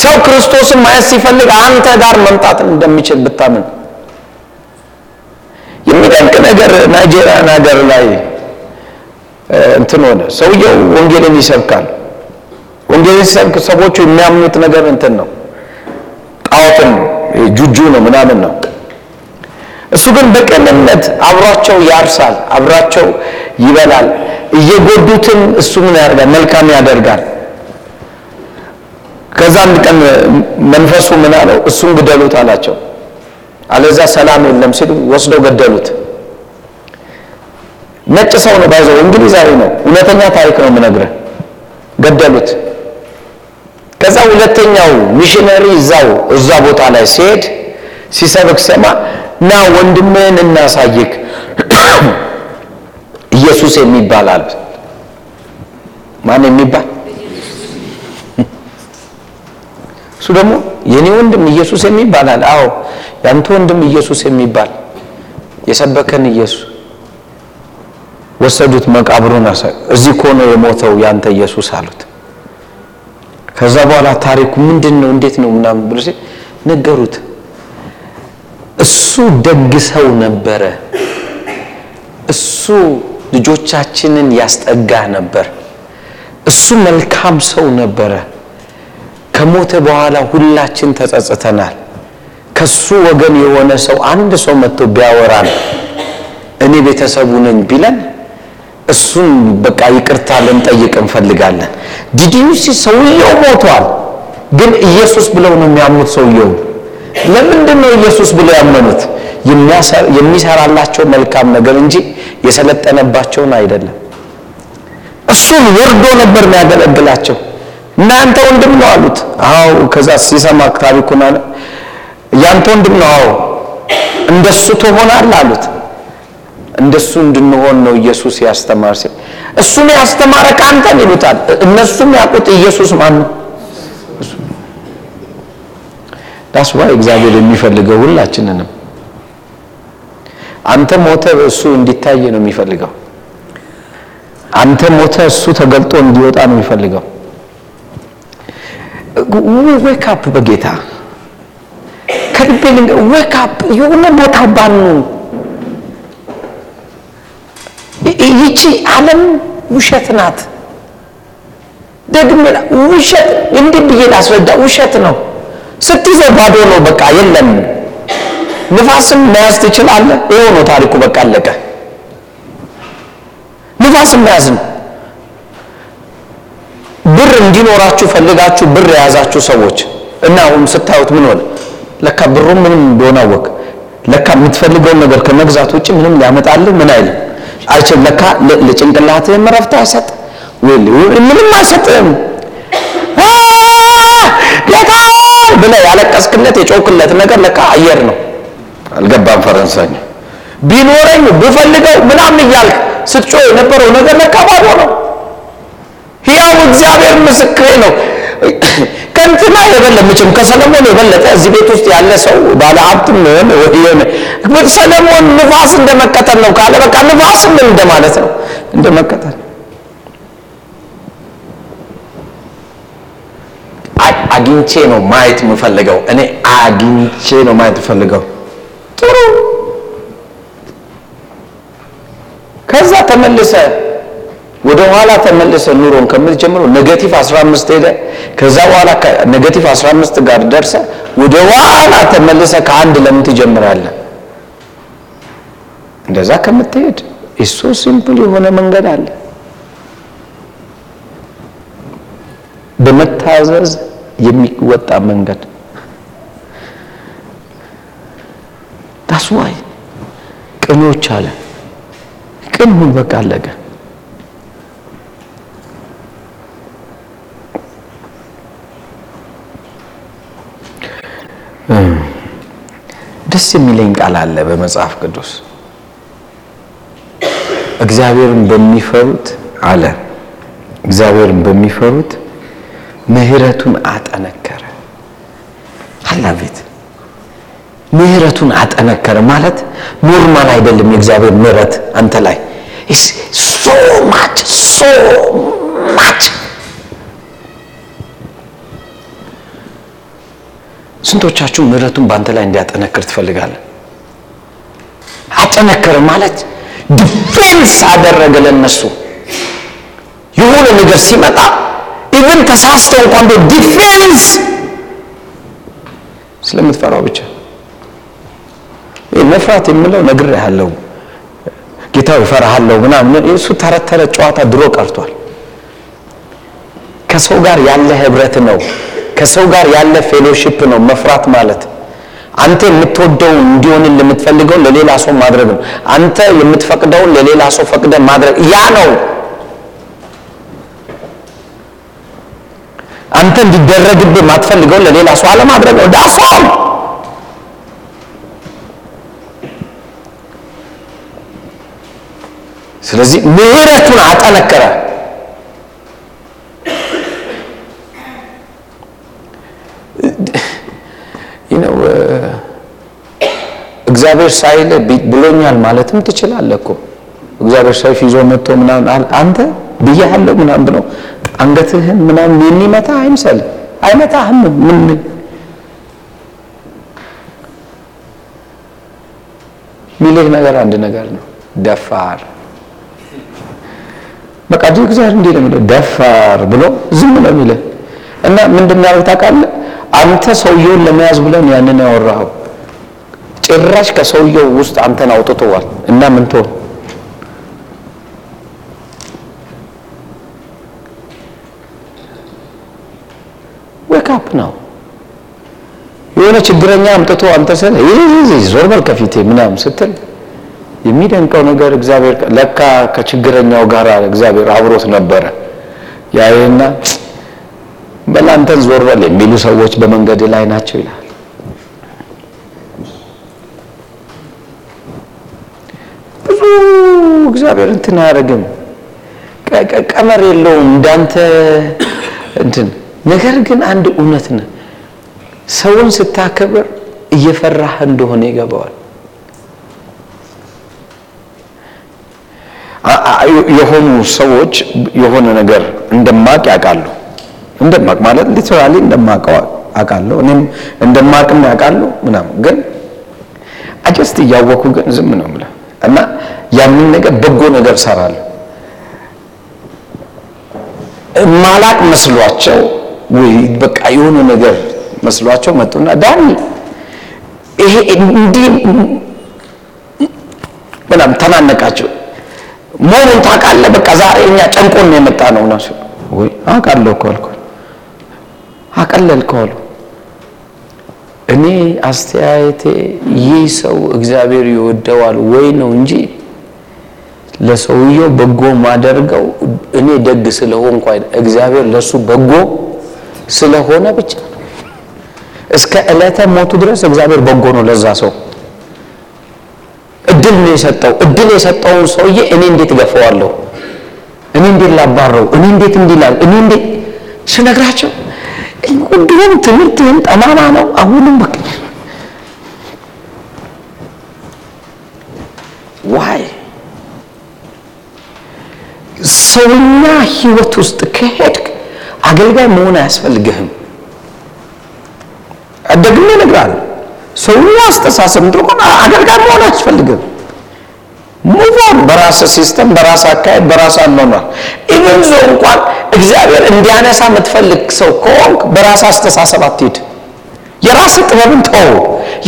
ሰው ክርስቶስን ማየት ሲፈልግ አንተ ጋር መምጣት እንደሚችል ብታምን። የሚደንቅ ነገር ናይጄሪያን ሀገር ላይ እንትን ሆነ። ሰውየው ወንጌልን ይሰብካል። ወንጌልን ሲሰብክ ሰዎቹ የሚያምኑት ነገር እንትን ነው፣ ጣዖትን ጁጁ ነው ምናምን ነው። እሱ ግን በቅንነት አብሯቸው ያርሳል፣ አብሯቸው ይበላል። እየጎዱትም እሱ ምን ያደርጋል? መልካም ያደርጋል። ከዛ አንድ ቀን መንፈሱ ምን አለው? እሱን ግደሉት አላቸው። አለዛ ሰላም የለም ሲሉ ወስደው ገደሉት። ነጭ ሰው ነው by the way እንግሊዛዊ ነው። እውነተኛ ታሪክ ነው የምነግርህ። ገደሉት። ከዛ ሁለተኛው ሚሽነሪ እዛው እዛ ቦታ ላይ ሲሄድ ሲሰብክ ሰማ ና ወንድምህን እናሳይክ ኢየሱስ የሚባል አለ። ማን የሚባል እሱ ደግሞ የኔ ወንድም ኢየሱስ የሚባል አለ። አዎ ያንተ ወንድም ኢየሱስ የሚባል የሰበከን ኢየሱስ ወሰዱት። መቃብሩን አሳ እዚህ እኮ የሞተው ያንተ ኢየሱስ አሉት። ከዛ በኋላ ታሪኩ ምንድን ነው እንዴት ነው ምናምን ብሎ ነገሩት። እሱ ደግ ሰው ነበረ። እሱ ልጆቻችንን ያስጠጋ ነበር። እሱ መልካም ሰው ነበረ። ከሞተ በኋላ ሁላችን ተጸጽተናል። ከሱ ወገን የሆነ ሰው አንድ ሰው መጥቶ ቢያወራን እኔ ቤተሰቡ ነኝ ቢለን እሱን በቃ ይቅርታ ልንጠይቅ እንፈልጋለን። ዲዲዩሲ ሰውየው ሞቷል፣ ግን ኢየሱስ ብለው ነው የሚያምኑት ሰውየው ለምንድን ነው ኢየሱስ ብለው ያመኑት? የሚሰራላቸው መልካም ነገር እንጂ የሰለጠነባቸውን አይደለም። እሱን ወርዶ ነበር የሚያገለግላቸው። እናንተ ወንድም ነው አሉት። አዎ። ከዛ ሲሰማ ታሪኩን አለ ያንተ ወንድም ነው። አዎ። እንደሱ ትሆናለህ አሉት። እንደሱ እንድንሆን ነው ኢየሱስ ያስተማር እሱን ያስተማረ ከአንተን ይሉታል። እነሱም ያውቁት ኢየሱስ ማን ነው? that's why እግዚአብሔር የሚፈልገው ሁላችንንም አንተ ሞተ እሱ እንዲታይ ነው የሚፈልገው። አንተ ሞተ እሱ ተገልጦ እንዲወጣ ነው የሚፈልገው። wake up በጌታ ከልቤ wake up የሆነ ቦታ ባኑ ይቺ ዓለም ውሸት ናት። ደግሜ ውሸት እንዲህ ብዬ ላስረዳ፣ ውሸት ነው። ስትይዘው ባዶ ነው፣ በቃ የለም። ንፋስም መያዝ ትችላለህ። ይኸው ነው ታሪኩ፣ በቃ አለቀ። ንፋስም መያዝ ነው። ብር እንዲኖራችሁ ፈልጋችሁ ብር የያዛችሁ ሰዎች እና አሁን ስታዩት ምን ሆነ? ለካ ብሩ ምንም እንደሆነ አወቅ። ለካ የምትፈልገውን ነገር ከመግዛት ውጭ ምንም ሊያመጣልህ ምን አይልም አይችልም። ለካ ለጭንቅላትህም እረፍት አይሰጥ፣ ምንም አይሰጥም። ጌታ ብለህ ያለቀስክለት የጮክለት ነገር ለካ አየር ነው። አልገባም ፈረንሳይኛ ቢኖረኝ ብፈልገው ምናምን እያልክ ስትጮህ የነበረው ነገር ለካ ባዶ ነው። ሕያው እግዚአብሔር ምስክሬ ነው። ከእንትና የበለጠ ምችም ከሰለሞን የበለጠ እዚህ ቤት ውስጥ ያለ ሰው ባለ ሀብትም ሆነ ሆነ ሰለሞን ንፋስ እንደመከተል ነው ካለ በቃ ንፋስም እንደማለት ነው እንደመከተል አግኝቼ ነው ማየት የምፈልገው። እኔ አግኝቼ ነው ማየት የምፈልገው። ጥሩ። ከዛ ተመልሰ ወደ ኋላ ተመልሰ ኑሮን ከምትጀምረው negative 15 ሄደ። ከዛ በኋላ negative 15 ጋር ደርሰ ወደ ኋላ ተመልሰ ከአንድ ለምን ትጀምራለህ? እንደዛ ከምትሄድ እሱ simple የሆነ መንገድ አለ። በመታዘዝ የሚወጣ መንገድ። that's why ቅኖች አለ። ቅን ሁን በቃ አለቀ። ደስ የሚለኝ ቃል አለ በመጽሐፍ ቅዱስ። እግዚአብሔርን በሚፈሩት አለ። እግዚአብሔርን በሚፈሩት ምሕረቱን አጠነከረ። አላቤት ምሕረቱን አጠነከረ ማለት normal አይደለም። የእግዚአብሔር ምሕረት አንተ ላይ so much so much ስንቶቻችሁ ምሕረቱን በአንተ ላይ እንዲያጠነክር ትፈልጋለህ? አጠነከረ ማለት defense አደረገ ለነሱ የሆነ ነገር ሲመጣ even ተሳስተው እንኳን defense ስለምትፈራው ብቻ መፍራት የምለው ነግሬሃለሁ፣ ጌታው እፈራሃለሁ ምናምን እሱ ተረት ተረት ጨዋታ ድሮ ቀርቷል። ከሰው ጋር ያለ ህብረት ነው። ከሰው ጋር ያለ fellowship ነው መፍራት ማለት። አንተ የምትወደው እንዲሆንን ለምትፈልገው ለሌላ ሰው ማድረግ ነው። አንተ የምትፈቅደውን ለሌላ ሰው ፈቅደ ማድረግ ያ ነው። አንተ እንዲደረግብህ ማትፈልገውን ለሌላ ሰው አለማድረግ ነው። that's all ስለዚህ ምሕረቱን አጠነከረ። ነው እግዚአብሔር ሳይል ብሎኛል ማለትም ትችላለህ እኮ። እግዚአብሔር ሰይፍ ይዞ መጥቶ ምናምን አንተ ብያለሁ ምናምን ብሎ አንገትህን ምናምን የሚመታ አይምሰል፣ አይመታህም። ምን ሚልህ ነገር አንድ ነገር ነው፣ ደፋር። በቃ ብዙ እግዚአብሔር እንዲህ ነው ደፋር ብሎ ዝም ነው የሚልህ። እና ምንድን ነው ታውቃለህ? አንተ ሰውየውን ለመያዝ ብለን ያንን ያወራኸው ጭራሽ ከሰውየው ውስጥ አንተን አውጥቶዋል። እና ምን ትሆን ነው። የሆነ ችግረኛ አምጥቶ አንተ ስለ ዞር በል ከፊቴ ምናምን ስትል የሚደንቀው ነገር እግዚአብሔር ለካ ከችግረኛው ጋር እግዚአብሔር አብሮት ነበረ። ያይና በላንተን ዞር በል የሚሉ ሰዎች በመንገድ ላይ ናቸው ይላል። ብዙ እግዚአብሔር እንትን አያደርግም፣ ቀመር የለውም እንዳንተ እንትን። ነገር ግን አንድ እውነት ነው፣ ሰውን ስታከብር እየፈራህ እንደሆነ ይገባዋል። የሆኑ ሰዎች የሆነ ነገር እንደማቅ ያውቃሉ። እንደማቅ ማለት literally እንደማቀው አውቃለሁ፣ እኔም እንደማቅም ያውቃሉ ምናምን። ግን just እያወኩ ግን ዝም ነው የምልህ እና ያንን ነገር በጎ ነገር ሰራለሁ ማላቅ መስሏቸው ወይ በቃ የሆነ ነገር መስሏቸው መጡና ዳኒ ይሄ እንዲህ ምናምን ተናነቃቸው። መሆኑን ታውቃለህ። በቃ ዛሬ እኛ ጨንቆን ነው የመጣ ነው ነው ወይ አውቃለሁ እኮ አልኩ። አቀለልከው አሉ። እኔ አስተያየቴ ይህ ሰው እግዚአብሔር ይወደዋል ወይ ነው እንጂ ለሰውየው በጎ ማደርገው እኔ ደግ ስለሆንኩ እግዚአብሔር ለሱ በጎ ስለሆነ ብቻ እስከ ዕለተ ሞቱ ድረስ እግዚአብሔር በጎ ነው ለዛ ሰው እድል ነው የሰጠው። እድል የሰጠውን ሰውዬ እኔ እንዴት ገፈዋለሁ? እኔ እንዴት ላባረው? እኔ እንዴት እንዲላል? እኔ እንዴት ስነግራቸው ድሮም ትምህርትህን ጠማማ ነው። አሁንም በቃ why ሰውኛ ህይወት ውስጥ ከሄድክ አገልጋይ መሆን አያስፈልግህም። ደግሜ እነግርሃለሁ። ሰውኛ አስተሳሰብ እንደሆነ አገልጋይ መሆን አያስፈልግም። move on በራስ system፣ በራስ አካሄድ፣ በራስ አኗኗር even though እንኳን እግዚአብሔር እንዲያነሳ የምትፈልግ ሰው ከሆንክ በራስ አስተሳሰብ አትሄድ። የራስ ጥበብን ተው።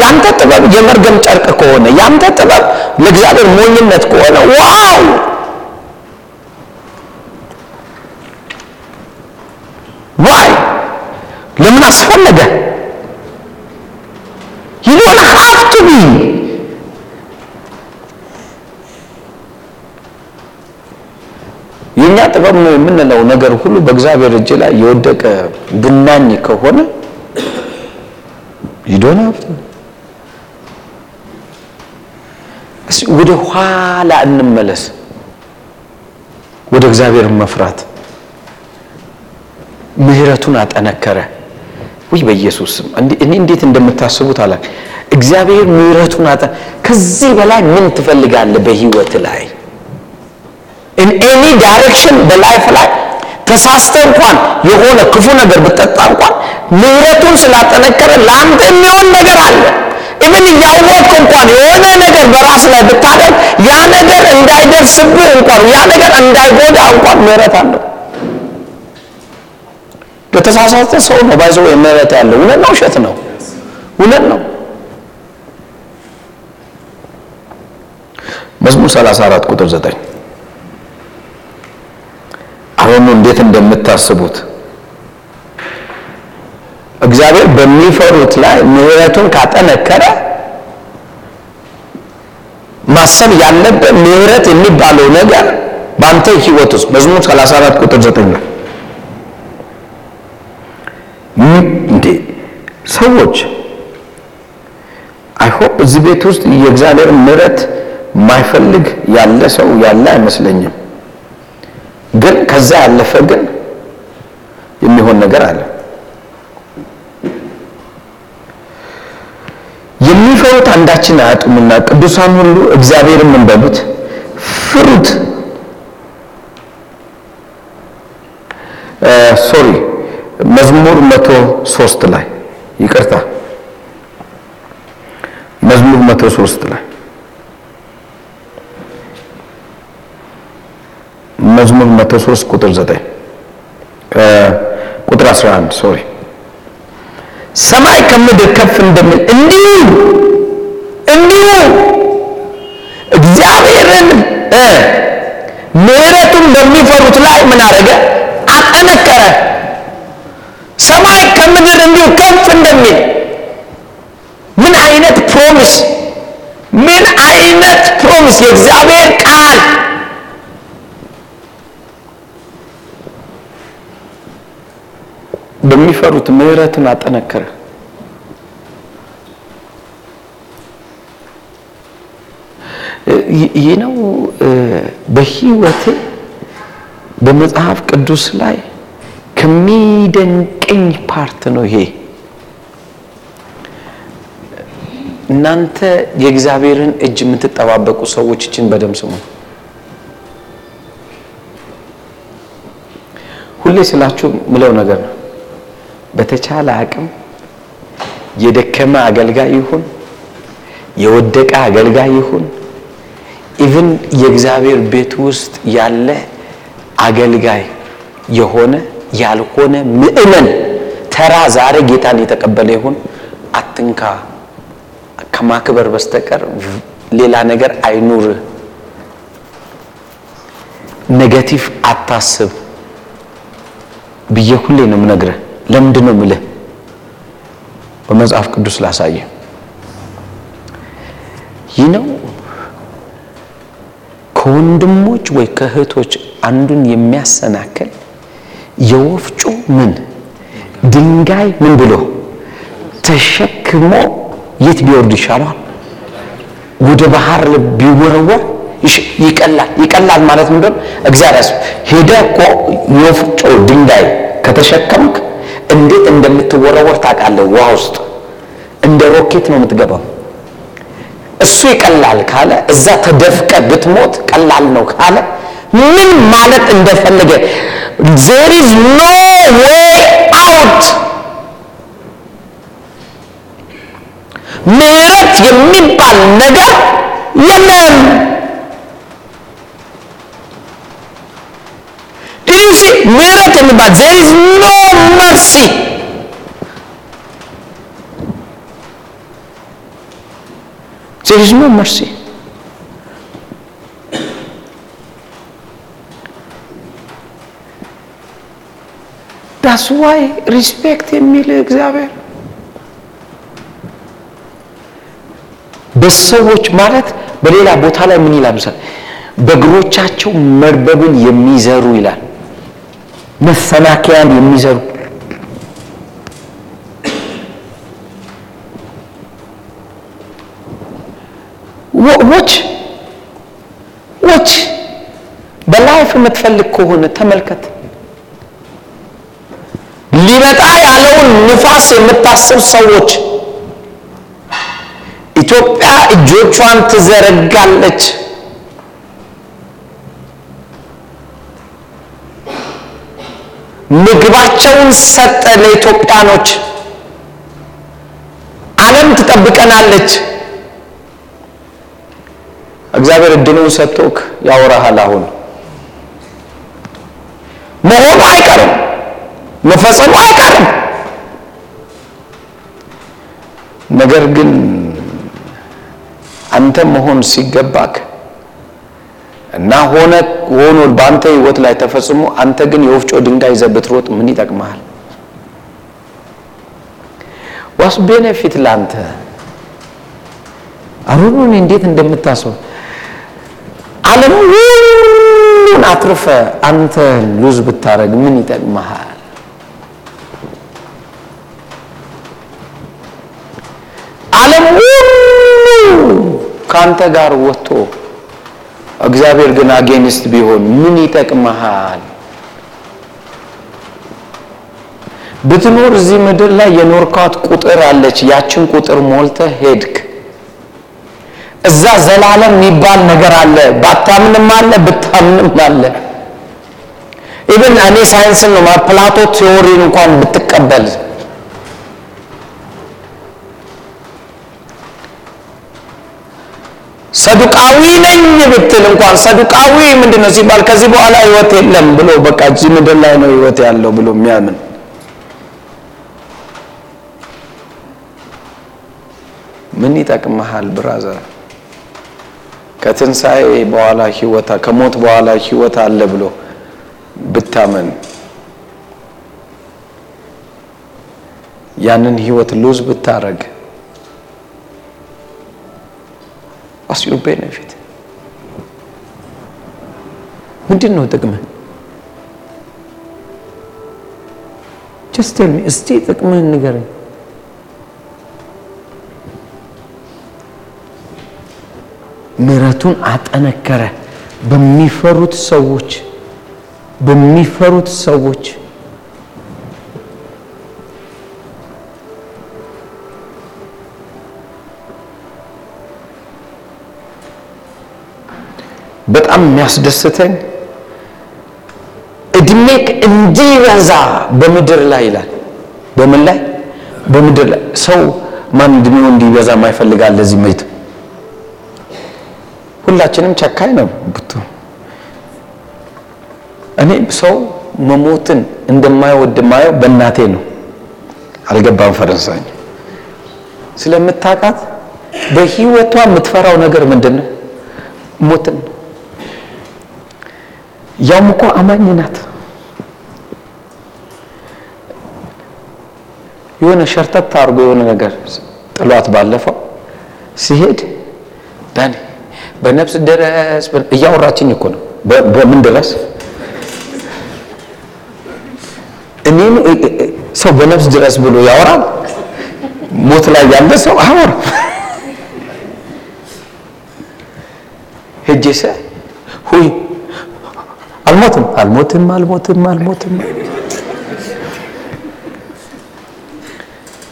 ያንተ ጥበብ የመርገም ጨርቅ ከሆነ ያንተ ጥበብ ለእግዚአብሔር ሞኝነት ከሆነ wow why ለምን አስፈለገ? you don't have to be የኛ ጥበብ ነው የምንለው ነገር ሁሉ በእግዚአብሔር እጅ ላይ የወደቀ ብናኝ ከሆነ ይዶን ሀብት ወደ ኋላ እንመለስ። ወደ እግዚአብሔር መፍራት ምሕረቱን አጠነከረ። ውይ በኢየሱስ ስም እኔ እንዴት እንደምታስቡት አላ እግዚአብሔር ምሕረቱን አጠ ከዚህ በላይ ምን ትፈልጋለህ በህይወት ላይ any direction በ life ላይ ተሳስተ እንኳን የሆነ ክፉ ነገር ብጠጣ እንኳን ምሕረቱን ስላጠነከረ ለአንተ የሚሆን ነገር አለ። even እያወቅህ እንኳን የሆነ ነገር በራስ ላይ ብታደርግ ያ ነገር እንዳይደርስብህ እንኳን ያ ነገር እንዳይጎዳ እንኳን ምሕረት አለው። ለተሳሳተ ሰው ነው by the way ምሕረት ያለው። እውነት ነው፣ ውሸት ነው? እውነት ነው። መዝሙር 34 ቁጥር 9 አሁን እንዴት እንደምታስቡት እግዚአብሔር በሚፈሩት ላይ ምሕረቱን ካጠነከረ ማሰብ ያለበት ምሕረት የሚባለው ነገር በአንተ ህይወት ውስጥ መዝሙር 34 ቁጥር 9 ላይ እንዴ ሰዎች አይሆፕ እዚህ ቤት ውስጥ የእግዚአብሔር ምሕረት ማይፈልግ ያለ ሰው ያለ አይመስለኝም። ግን ከዛ ያለፈ ግን የሚሆን ነገር አለ። የሚፈሩት አንዳችን አያጡምና ቅዱሳን ሁሉ እግዚአብሔርን ምን በሉት ፍሩት። ሶሪ መዝሙር ሶስት ላይ ይቅርታ፣ መዝሙር መቶ ላይ መዝሙር መቶ ቁጥር ዘጠኝ ቁጥር 11 ሶሪ ሰማይ ከምድር ከፍ እንደሚል እንዲሁ እንዲሁ እግዚአብሔርን ምሕረቱን በሚፈሩት ላይ ምን አደረገ? አጠነከረ። ሰማይ ከምድር እንዲሁ ከፍ እንደሚል ምን አይነት promise! ምን አይነት promise የእግዚአብሔር ቃል በሚፈሩት ምሕረትን አጠነከረ። ይህ ነው በህይወቴ በመጽሐፍ ቅዱስ ላይ ከሚደንቀኝ part ነው ይሄ። እናንተ የእግዚአብሔርን እጅ የምትጠባበቁ ሰዎች ይችን በደም ስሙ። ሁሌ ስላችሁ ምለው ነገር ነው። በተቻለ አቅም የደከመ አገልጋይ ይሁን የወደቀ አገልጋይ ይሁን even የእግዚአብሔር ቤት ውስጥ ያለ አገልጋይ የሆነ ያልሆነ ምእመን ተራ ዛሬ ጌታን የተቀበለ ይሁን አትንካ ከማክበር በስተቀር ሌላ ነገር አይኑር። negative አታስብ ብዬ ሁሌ ነው የምነግርህ። ለምንድን ነው የምልህ? በመጽሐፍ ቅዱስ ላሳየ ይህ ነው ከወንድሞች ወይ ከእህቶች አንዱን የሚያሰናክል የወፍጮ ምን ድንጋይ ምን ብሎ ተሸክሞ የት ቢወርድ ይሻለዋል? ወደ ባህር ቢወረወር ይቀላል። ይቀላል ማለት ምንድን እግዚአብሔር ሄደህ እኮ የወፍጮ ድንጋይ ከተሸከምክ እንዴት እንደምትወረወር ታውቃለህ። ውሃ ውስጥ እንደ ሮኬት ነው የምትገባው። እሱ ይቀላል ካለ እዛ ተደፍቀ ብትሞት ቀላል ነው ካለ ምን ማለት እንደፈለገ there is no way out ምህረት የሚባል ነገር የለም። ዲዩሲ ምህረት የሚባል there is no mercy there is no mercy That's why ሪስፔክት የሚል እግዚአብሔር። በሰዎች ማለት በሌላ ቦታ ላይ ምን ይላል ምሳሌ በእግሮቻቸው መርበብን የሚዘሩ ይላል። መሰናከያን የሚዘሩ። ዎች ዎች በላይፍ የምትፈልግ ከሆነ ተመልከት ሊመጣ ያለውን ንፋስ የምታስብ ሰዎች ኢትዮጵያ እጆቿን ትዘረጋለች። ምግባቸውን ሰጠ ለኢትዮጵያኖች። ዓለም ትጠብቀናለች። እግዚአብሔር እድሉን ሰጥቶክ ያወራሃል። አሁን መሆኑ አይቀርም፣ መፈጸሙ አይቀርም። ነገር ግን አንተ መሆን ሲገባክ እና ሆነ ሆኖ በአንተ ህይወት ላይ ተፈጽሞ አንተ ግን የወፍጮ ድንጋይ ይዘህ ብትሮጥ ምን ይጠቅመሃል? what's benefit ለአንተ አሁኑን እንዴት እንደምታስበው ዓለም ሁሉን አትርፈ አንተ lose ብታረግ ምን ይጠቅመሃል? ዓለም ሁሉ ከአንተ ጋር ወጥቶ እግዚአብሔር ግን against ቢሆን ምን ይጠቅመሃል? ብትኖር እዚህ ምድር ላይ የኖርካት ቁጥር አለች። ያችን ቁጥር ሞልተህ ሄድክ። እዛ ዘላለም የሚባል ነገር አለ። ባታምንም አለ፣ ብታምንም አለ። even እኔ ሳይንስን ነው ፕላቶ theory ን እንኳን ብትቀበል ሰዱቃዊ ነኝ ብትል እንኳን ሰዱቃዊ ምንድን ነው ሲባል ከዚህ በኋላ ህይወት የለም ብሎ በቃ እዚህ ምድር ላይ ነው ህይወት ያለው ብሎ የሚያምን ምን ይጠቅመሃል brother? ከትንሣኤ በኋላ ህይወት ከሞት በኋላ ህይወት አለ ብሎ ብታመን ያንን ህይወት lose ብታረግ what's your benefit? ምንድን ነው ጥቅምህ? just tell me እስቲ ጥቅምህን ንገረኝ። ምሕረቱን አጠነከረ በሚፈሩት ሰዎች በሚፈሩት ሰዎች በጣም የሚያስደስተኝ እድሜክ እንዲበዛ በምድር ላይ ይላል። በምን ላይ? በምድር ላይ ሰው ማን እድሜው እንዲበዛ ማይፈልጋል? ለዚህ ምት ሁላችንም ጨካኝ ነው ብቱ እኔ ሰው መሞትን እንደማይወድ ማየው በእናቴ ነው። አልገባም ፈረንሳይ ስለምታውቃት በህይወቷ የምትፈራው ነገር ምንድን ነው? ሞትን ያውም እኮ አማኝ ናት። የሆነ ሸርተት አድርጎ የሆነ ነገር ጥሏት ባለፈው ሲሄድ ዳኒ በነፍስ ድረስ እያወራችኝ እኮ ነው። በምን ድረስ እኔም ሰው በነፍስ ድረስ ብሎ ያወራል። ሞት ላይ ያለ ሰው አያወራም። ሄጄ ሰ ሁይ አልሞትም አልሞትም አልሞትም አልሞትም።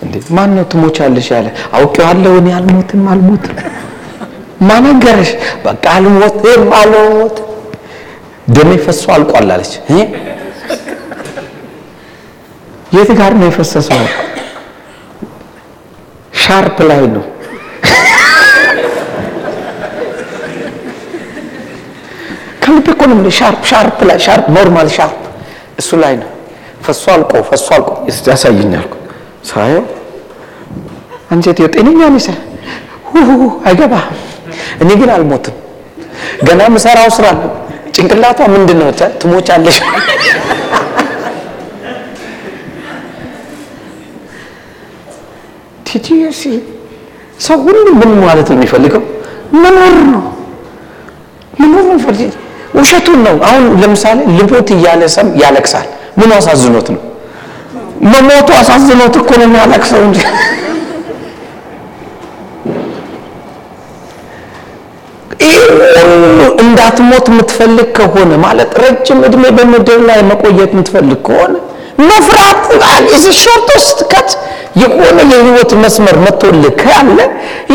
እንዴ ማን ነው ትሞቻለሽ ያለ? አውቄዋለሁ እኔ አልሞትም አልሞትም። ማነገረሽ በቃ አልሞትም አልሞትም። ደሜ ፈሶ አልቋል አለች የት ጋር ነው የፈሰሰው? ሻርፕ ላይ ነው ከልቤ እኮ ነው ሻርፕ ሻርፕ ላይ ሻርፕ normal ሻርፕ። እሱ ላይ ነው። ፈሶ አልቆ ፈሶ አልቆ። አልኩ። ሳየው አንጀት የጤነኛ ነሽ አይገባ እኔ ግን አልሞትም። ገና ምሰራው ስራ አለ ጭንቅላቷ ምንድን ነው ትሞቻለሽ ቲቲሲ ሰው ሁሉ ምን ማለት ነው የሚፈልገው? መኖር ነው። መኖር ነው ውሸቱን ነው። አሁን ለምሳሌ ልሞት እያለ ሰም ያለቅሳል። ምን አሳዝኖት ነው? መሞቱ አሳዝኖት እኮ ነው የሚያለቅሰው እንጂ። እንዳትሞት የምትፈልግ ከሆነ ማለት ረጅም እድሜ በምድር ላይ መቆየት የምትፈልግ ከሆነ መፍራት is shortest cut የሆነ የህይወት መስመር መጥቶልህ ካለ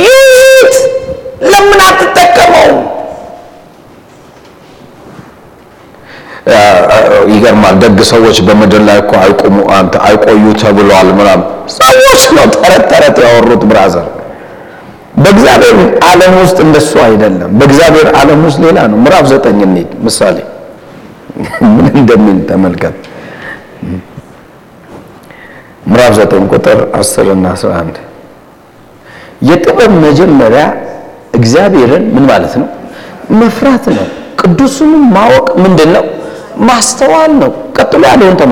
ይት ለምን አትጠቀመው? ይገርማል። ደግ ሰዎች በምድር ላይ እኮ አይቆሙ አንተ አይቆዩ ተብሏል ምናምን ሰዎች ነው ተረት ተረት ያወሩት brother። በእግዚአብሔር ዓለም ውስጥ እንደሱ አይደለም። በእግዚአብሔር ዓለም ውስጥ ሌላ ነው። ምዕራፍ ዘጠኝ እንሂድ ምሳሌ ምን እንደሚል ተመልከት። ምዕራፍ ዘጠኝ ቁጥር 10 እና 11 የጥበብ መጀመሪያ እግዚአብሔርን ምን ማለት ነው? መፍራት ነው። ቅዱሱንም ማወቅ ምንድን ነው? ማስተዋል ነው። ቀጥሎ ያለውን ተመ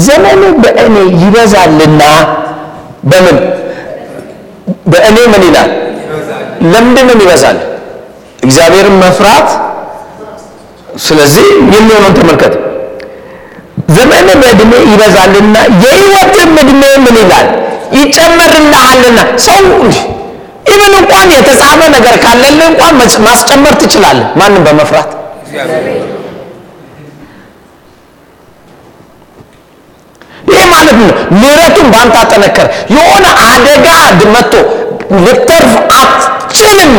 ዘመኑ በእኔ ይበዛልና በምን በእኔ ምን ይላል? ለምንድን ነው ይበዛል? እግዚአብሔርን መፍራት። ስለዚህ የሚሆነውን ተመልከት። ዘመን በእድሜ ይበዛልና የሕይወትም እድሜ ምን ይላል? ይጨመርልሃልና። ሰው ኢቭን እንኳን የተጻፈ ነገር ካለልህ እንኳን ማስጨመር ትችላለህ። ማንም በመፍራት ይህ ማለት ነው። ምሕረቱን በአንተ አጠነከረ። የሆነ አደጋ መጥቶ ልተርፍ አትችልም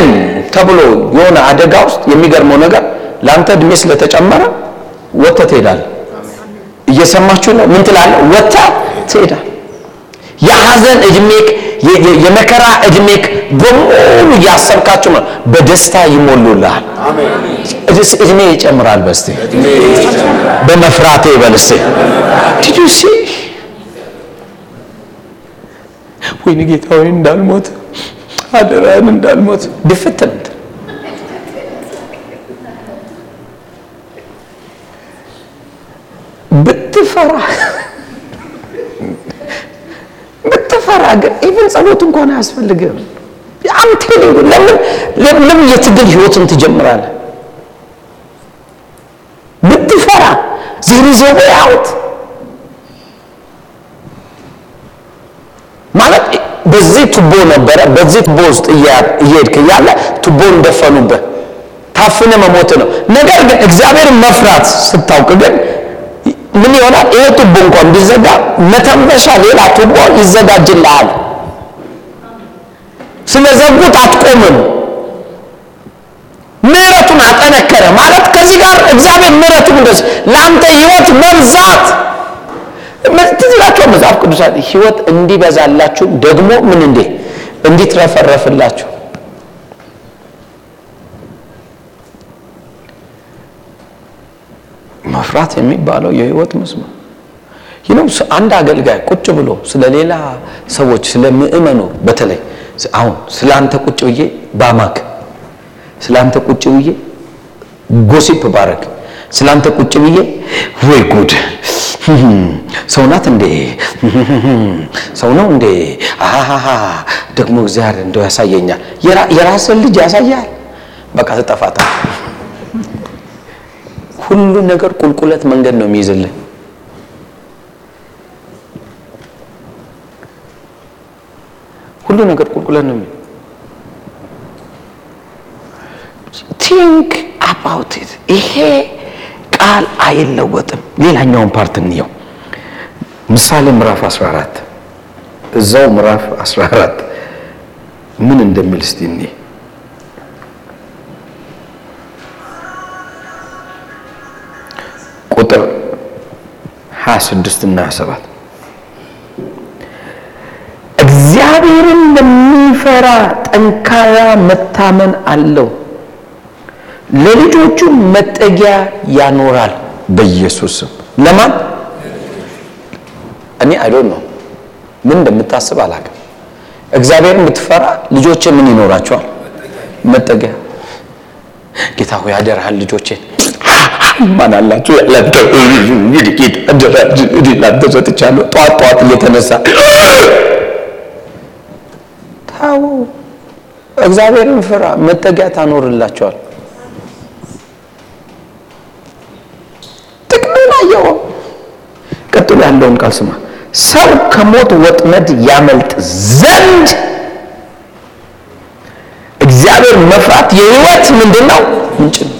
ተብሎ የሆነ አደጋ ውስጥ የሚገርመው ነገር ለአንተ እድሜ ስለተጨመረ ወጥተህ ትሄዳለህ። እየሰማችሁ ነው? ምን ትላለህ? ወጥተህ ትሄዳለህ። የሐዘን እድሜክ የመከራ እድሜክ በሙሉ እያሰብካቸው ነው፣ በደስታ ይሞሉልሃል። እድሜ ይጨምራል። በስቴ በመፍራቴ በልስቴ ዲዱሲ ወይኔ ጌታ ወይ እንዳልሞት አደራን እንዳልሞት ድፍት ብትፈራ ብትፈራ ግን ኢቭን ጸሎት እንኳን አያስፈልግም። አንተ ለምን ለምን የትግል ህይወትን ትጀምራለህ? there is way ማለት በዚህ ቱቦ ነበረ። በዚህ ቱቦ ውስጥ እየሄድክ እያለ ቱቦን ደፈኑብህ። ታፍነ መሞት ነው። ነገር ግን እግዚአብሔርን መፍራት ስታውቅ ግን ምን ይሆናል? ይሄ ቱቦ እንኳን ቢዘጋ መተንፈሻ ሌላ ቱቦ ይዘጋጅልሃል። ስለዘጉት አትቆምም። ምሕረቱን አጠነከረ ማለት ከዚህ ጋር እግዚአብሔር ምሕረቱን እንደዚህ ለአንተ ህይወት መብዛት ይላችኋል መጽሐፍ ቅዱሳት ህይወት እንዲበዛላችሁ ደግሞ ምን እንዴ? እንዲትረፈረፍላችሁ። መፍራት የሚባለው የህይወት መስመር። ይህ ነው። አንድ አገልጋይ ቁጭ ብሎ ስለ ሌላ ሰዎች ስለ ምእመኑ በተለይ አሁን ስለ ቁጭ ብዬ ባማክ ስለ አንተ ቁጭ ብዬ ጎሲፕ ባረግ ስለ ቁጭ ብዬ ወይ ጉድ ሰው ናት እንዴ? ሰው ነው እንዴ? አሃሃ ደግሞ እግዚአብሔር እንደው ያሳየኛል። የራስን ልጅ ያሳያል። በቃ ትጠፋታል ሁሉ ነገር ቁልቁለት መንገድ ነው የሚይዝልህ። ሁሉ ነገር ቁልቁለት ነው think about it ይሄ ቃል አይለወጥም። ሌላኛውን part እንየው። ምሳሌ ምዕራፍ 14 እዛው ምዕራፍ 14 ምን እንደሚል እስቲ እኔ ቁጥር 26 እና 27 እግዚአብሔርን ለሚፈራ ጠንካራ መታመን አለው ለልጆቹ መጠጊያ ያኖራል በኢየሱስ ስም ለማን? እኔ አይዶን ነው ምን እንደምታስብ አላውቅም። እግዚአብሔር የምትፈራ ልጆቼ ምን ይኖራቸዋል? መጠጊያ። ጌታ ሆይ አደራህን ልጆቼን ማን አላችሁ ያላንተ ጌታ አደራ ላንተ ሰጥቻለሁ። ጠዋት ጠዋት እየተነሳ ታው እግዚአብሔርን ፍራ። መጠጊያ ታኖርላቸዋል ያለውን ቃል ስማ። ሰው ከሞት ወጥመድ ያመልጥ ዘንድ እግዚአብሔር መፍራት የህይወት ምንድን ነው ምንጭ ነው።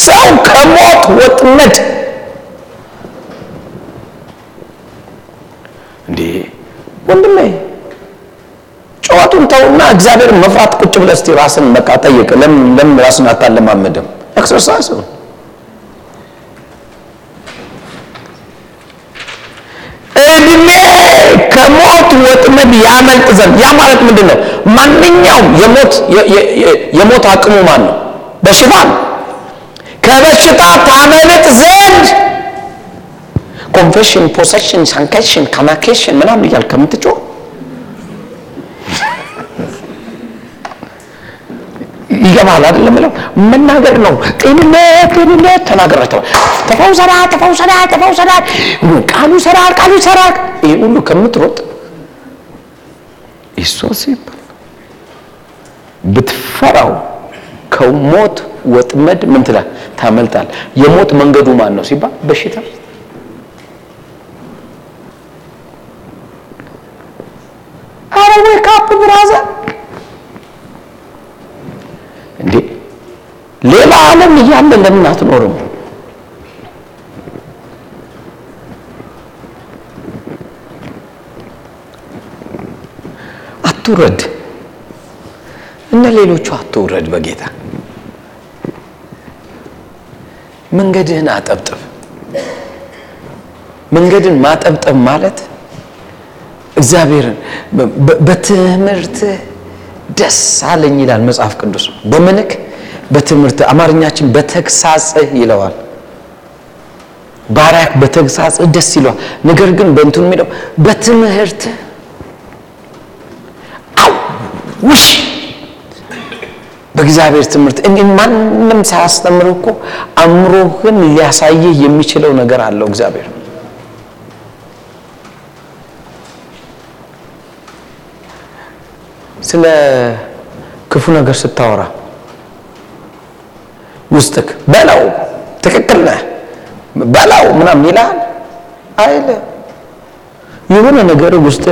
ሰው ከሞት ወጥመድ እንዴ! ወንድሜ ጨዋቱን ተውና እግዚአብሔር መፍራት ቁጭ ብለህ እስቲ ራስን በቃ ጠይቅ። ለምን ራስን አታለማመድም exercise ነው እድሜ ከሞት ወጥመድ ያመልጥ ዘንድ ያ ማለት ምንድን ነው ማንኛውም የሞት አቅሙ ማን ነው በሽታ ከበሽታ ታመልጥ ዘንድ confession possession sanction ካማኬሽን ምናምን እያል ከምትጮ ይገባል አይደለም ብለው መናገር ነው። ጤንነት ጤንነት ተናገረ ተፈውሰና ተፈውሰና ተፈውሰና ቃሉ ይሰራል ቃሉ ይሰራል። ይሄ ሁሉ ከምትሮጥ ይሶ ሲባል ብትፈራው ከሞት ወጥመድ ምን ትላል ታመልጣል የሞት መንገዱ ማን ነው ሲባል በሽታ። አረ ዌክ እንዴ! ሌላ ዓለም እያለ ለምን አትኖርም አትውረድ እነ ሌሎቹ አትውረድ በጌታ። መንገድህን አጠብጥብ። መንገድን ማጠብጠብ ማለት እግዚአብሔርን በትምህርት ደስ አለኝ ይላል መጽሐፍ ቅዱስ። በምንክ በትምህርት አማርኛችን በተግሳጽህ ይለዋል። ባሪያክ በተግሳጽህ ደስ ይለዋል። ነገር ግን በእንትኑ የሚለው በትምህርት ውሽ! በእግዚአብሔር ትምህርት እኔ ማንም ሳያስተምር እኮ አእምሮህን ሊያሳይህ የሚችለው ነገር አለው እግዚአብሔር። ስለ ክፉ ነገር ስታወራ ውስጥክ በለው ትክክል ነህ በላው ምናምን ይላል አይለ የሆነ ነገር ውስጥ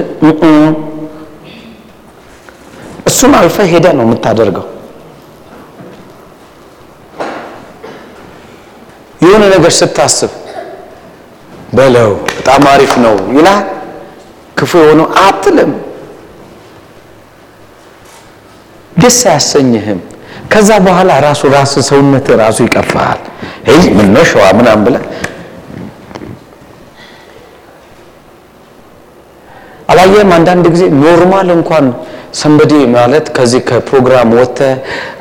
እሱን አልፈ ሄደ ነው የምታደርገው። የሆነ ነገር ስታስብ በለው በጣም አሪፍ ነው ይላል። ክፉ የሆነው አትልም፣ ደስ አያሰኝህም። ከዛ በኋላ ራሱ ራስ ሰውነት ራሱ ይቀፋል። ይህ ምን ነው ሸዋ ምናምን ብለህ አላየህም? አንዳንድ ጊዜ normal እንኳን Sunday ማለት ከዚህ ከፕሮግራም ወጥተህ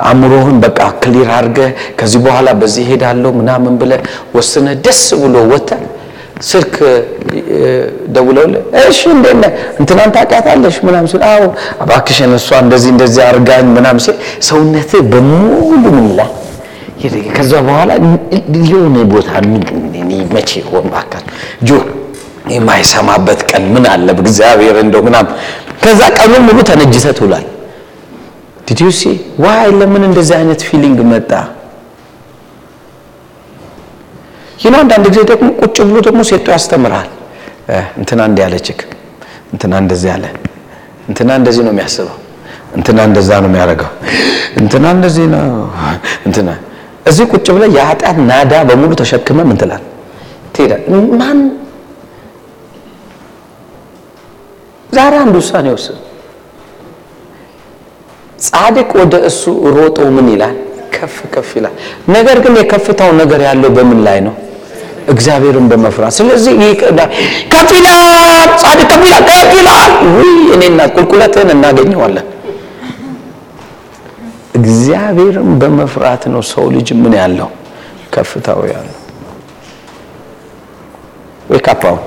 አእምሮህን በቃ clear አድርገህ ከዚህ በኋላ በዚህ ሄዳለሁ ምናምን ብለህ ወስነህ ደስ ብሎ ወጥተህ ስልክ ደውለውልህ እሺ እንዴት ነህ? እንትናን ታውቂያታለሽ ምናምን ሲል አዎ እባክሽን እሷ እንደዚህ እንደዚህ አድርጋኝ ምናምን ሲል ሰውነትህ በሙሉ ምን ይላል? ከዛ በኋላ የሆነ ቦታ መቼ ሆን? ባካል ጆ የማይሰማበት ቀን ምን አለ? እግዚአብሔር እንደው ምናምን ከዛ ቀኑን ሙሉ ተነጅሰህ ትውላለህ። did you see why ለምን እንደዚህ አይነት feeling መጣ? ይህን አንዳንድ ጊዜ ደግሞ ቁጭ ብሎ ደግሞ ሴቶ ያስተምርሃል። እንትና እንዲህ ያለችክ፣ እንትና እንደዚህ ያለ፣ እንትና እንደዚህ ነው የሚያስበው፣ እንትና እንደዛ ነው የሚያደርገው፣ እንትና እንደዚህ ነው እንትና እዚህ ቁጭ ብለህ የኃጢአት ናዳ በሙሉ ተሸክመ ምን? ትሄዳለህ። ማን ዛሬ አንድ ውሳኔ ወስን። ጻድቅ ወደ እሱ ሮጦ ምን ይላል? ከፍ ከፍ ይላል። ነገር ግን የከፍታው ነገር ያለው በምን ላይ ነው? እግዚአብሔርን በመፍራት ስለዚህ ከፍ ይላል። ጻድቅ ከፍ ይላል፣ ከፍ ይላል። ውይ እኔና ቁልቁለትህን እናገኘዋለን። እግዚአብሔርን በመፍራት ነው ሰው ልጅ ምን ያለው ከፍታው ያለው። ወይካፓውን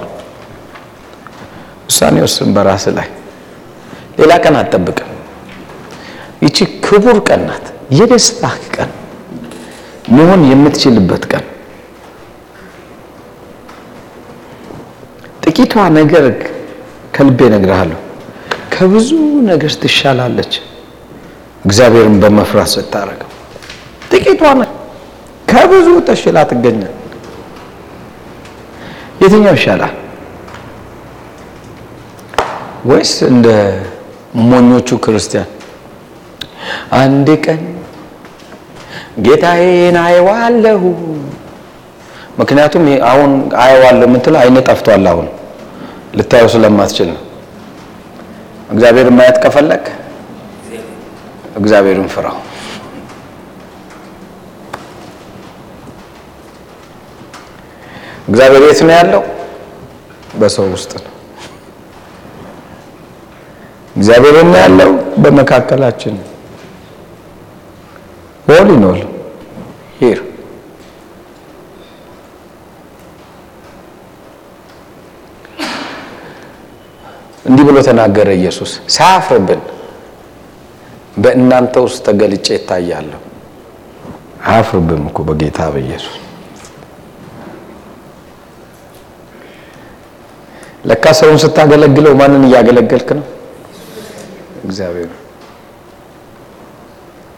ውሳኔ ወስን በራስ ላይ ሌላ ቀን አትጠብቅም። ይቺ ክቡር ቀን ናት። የደስታ ቀን መሆን የምትችልበት ቀን ጥቂቷ ነገር ከልቤ እነግርሃለሁ ከብዙ ነገር ትሻላለች። እግዚአብሔርን በመፍራት ስታረገው ጥቂቷ ከብዙ ተሽላ ትገኛል። የትኛው ይሻላል? ወይስ እንደ ሞኞቹ ክርስቲያን አንድ ቀን ጌታዬን አየዋለሁ። ምክንያቱም አሁን አየዋለሁ የምትለው አይነ ጠፍቷል። አሁን ልታየው ስለማትችል ነው። እግዚአብሔርን ማየት ከፈለግ እግዚአብሔርን ፍራው። እግዚአብሔር የት ነው ያለው? በሰው ውስጥ ነው። እግዚአብሔር ነው ያለው በመካከላችን። ሆል ይኖል ሂር እንዲህ ብሎ ተናገረ ኢየሱስ። ሳያፍርብን በእናንተ ውስጥ ተገልጬ ይታያለሁ። አያፍርብም እኮ በጌታ በኢየሱስ። ለካ ሰውን ስታገለግለው ማንን እያገለገልክ ነው? እግዚአብሔር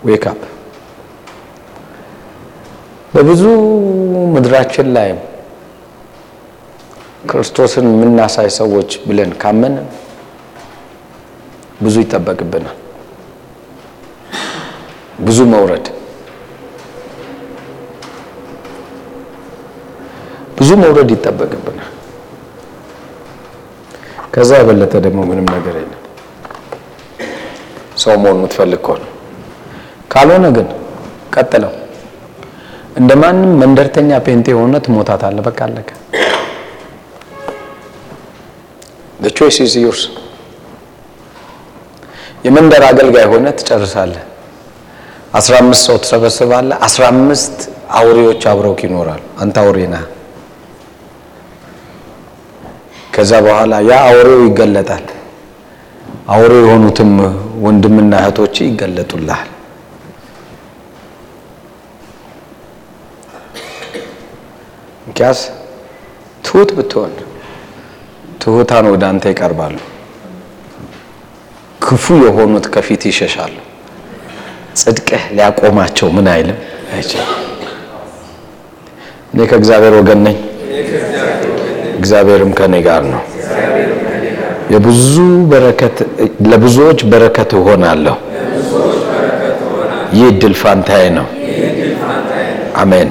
wake up በብዙ ምድራችን ላይ ክርስቶስን የምናሳይ ሰዎች ብለን ካመን ብዙ ይጠበቅብናል። ብዙ መውረድ፣ ብዙ መውረድ ይጠበቅብናል። ከዛ የበለጠ ደግሞ ምንም ነገር የለም። ሰው መሆን የምትፈልግ ከሆነ ካልሆነ ግን ቀጥለው እንደ ማንም መንደርተኛ ፔንቴ የሆነ ትሞታታለህ። በቃ አለቀ። yours። የመንደር አገልጋይ ሆነ ትጨርሳለህ። አስራ አምስት ሰው ትሰበስባለህ። አስራ አምስት አውሬዎች አብረውክ ይኖራሉ። አንተ አውሬ ነህ። ከዛ በኋላ ያ አውሬው ይገለጣል። አውሬው የሆኑትም ወንድምና እህቶች ይገለጡልሃል። እንኪያስ ትሁት ብትሆን ትሁታን ወደ አንተ ይቀርባሉ፣ ክፉ የሆኑት ከፊት ይሸሻሉ። ጽድቅህ ሊያቆማቸው ምን አይልም አይችልም። እኔ ከእግዚአብሔር ወገን ነኝ። እግዚአብሔርም ከኔ ጋር ነው። የብዙ በረከት ለብዙዎች በረከት እሆናለሁ። ይህ እድል ፋንታዬ ነው። አሜን።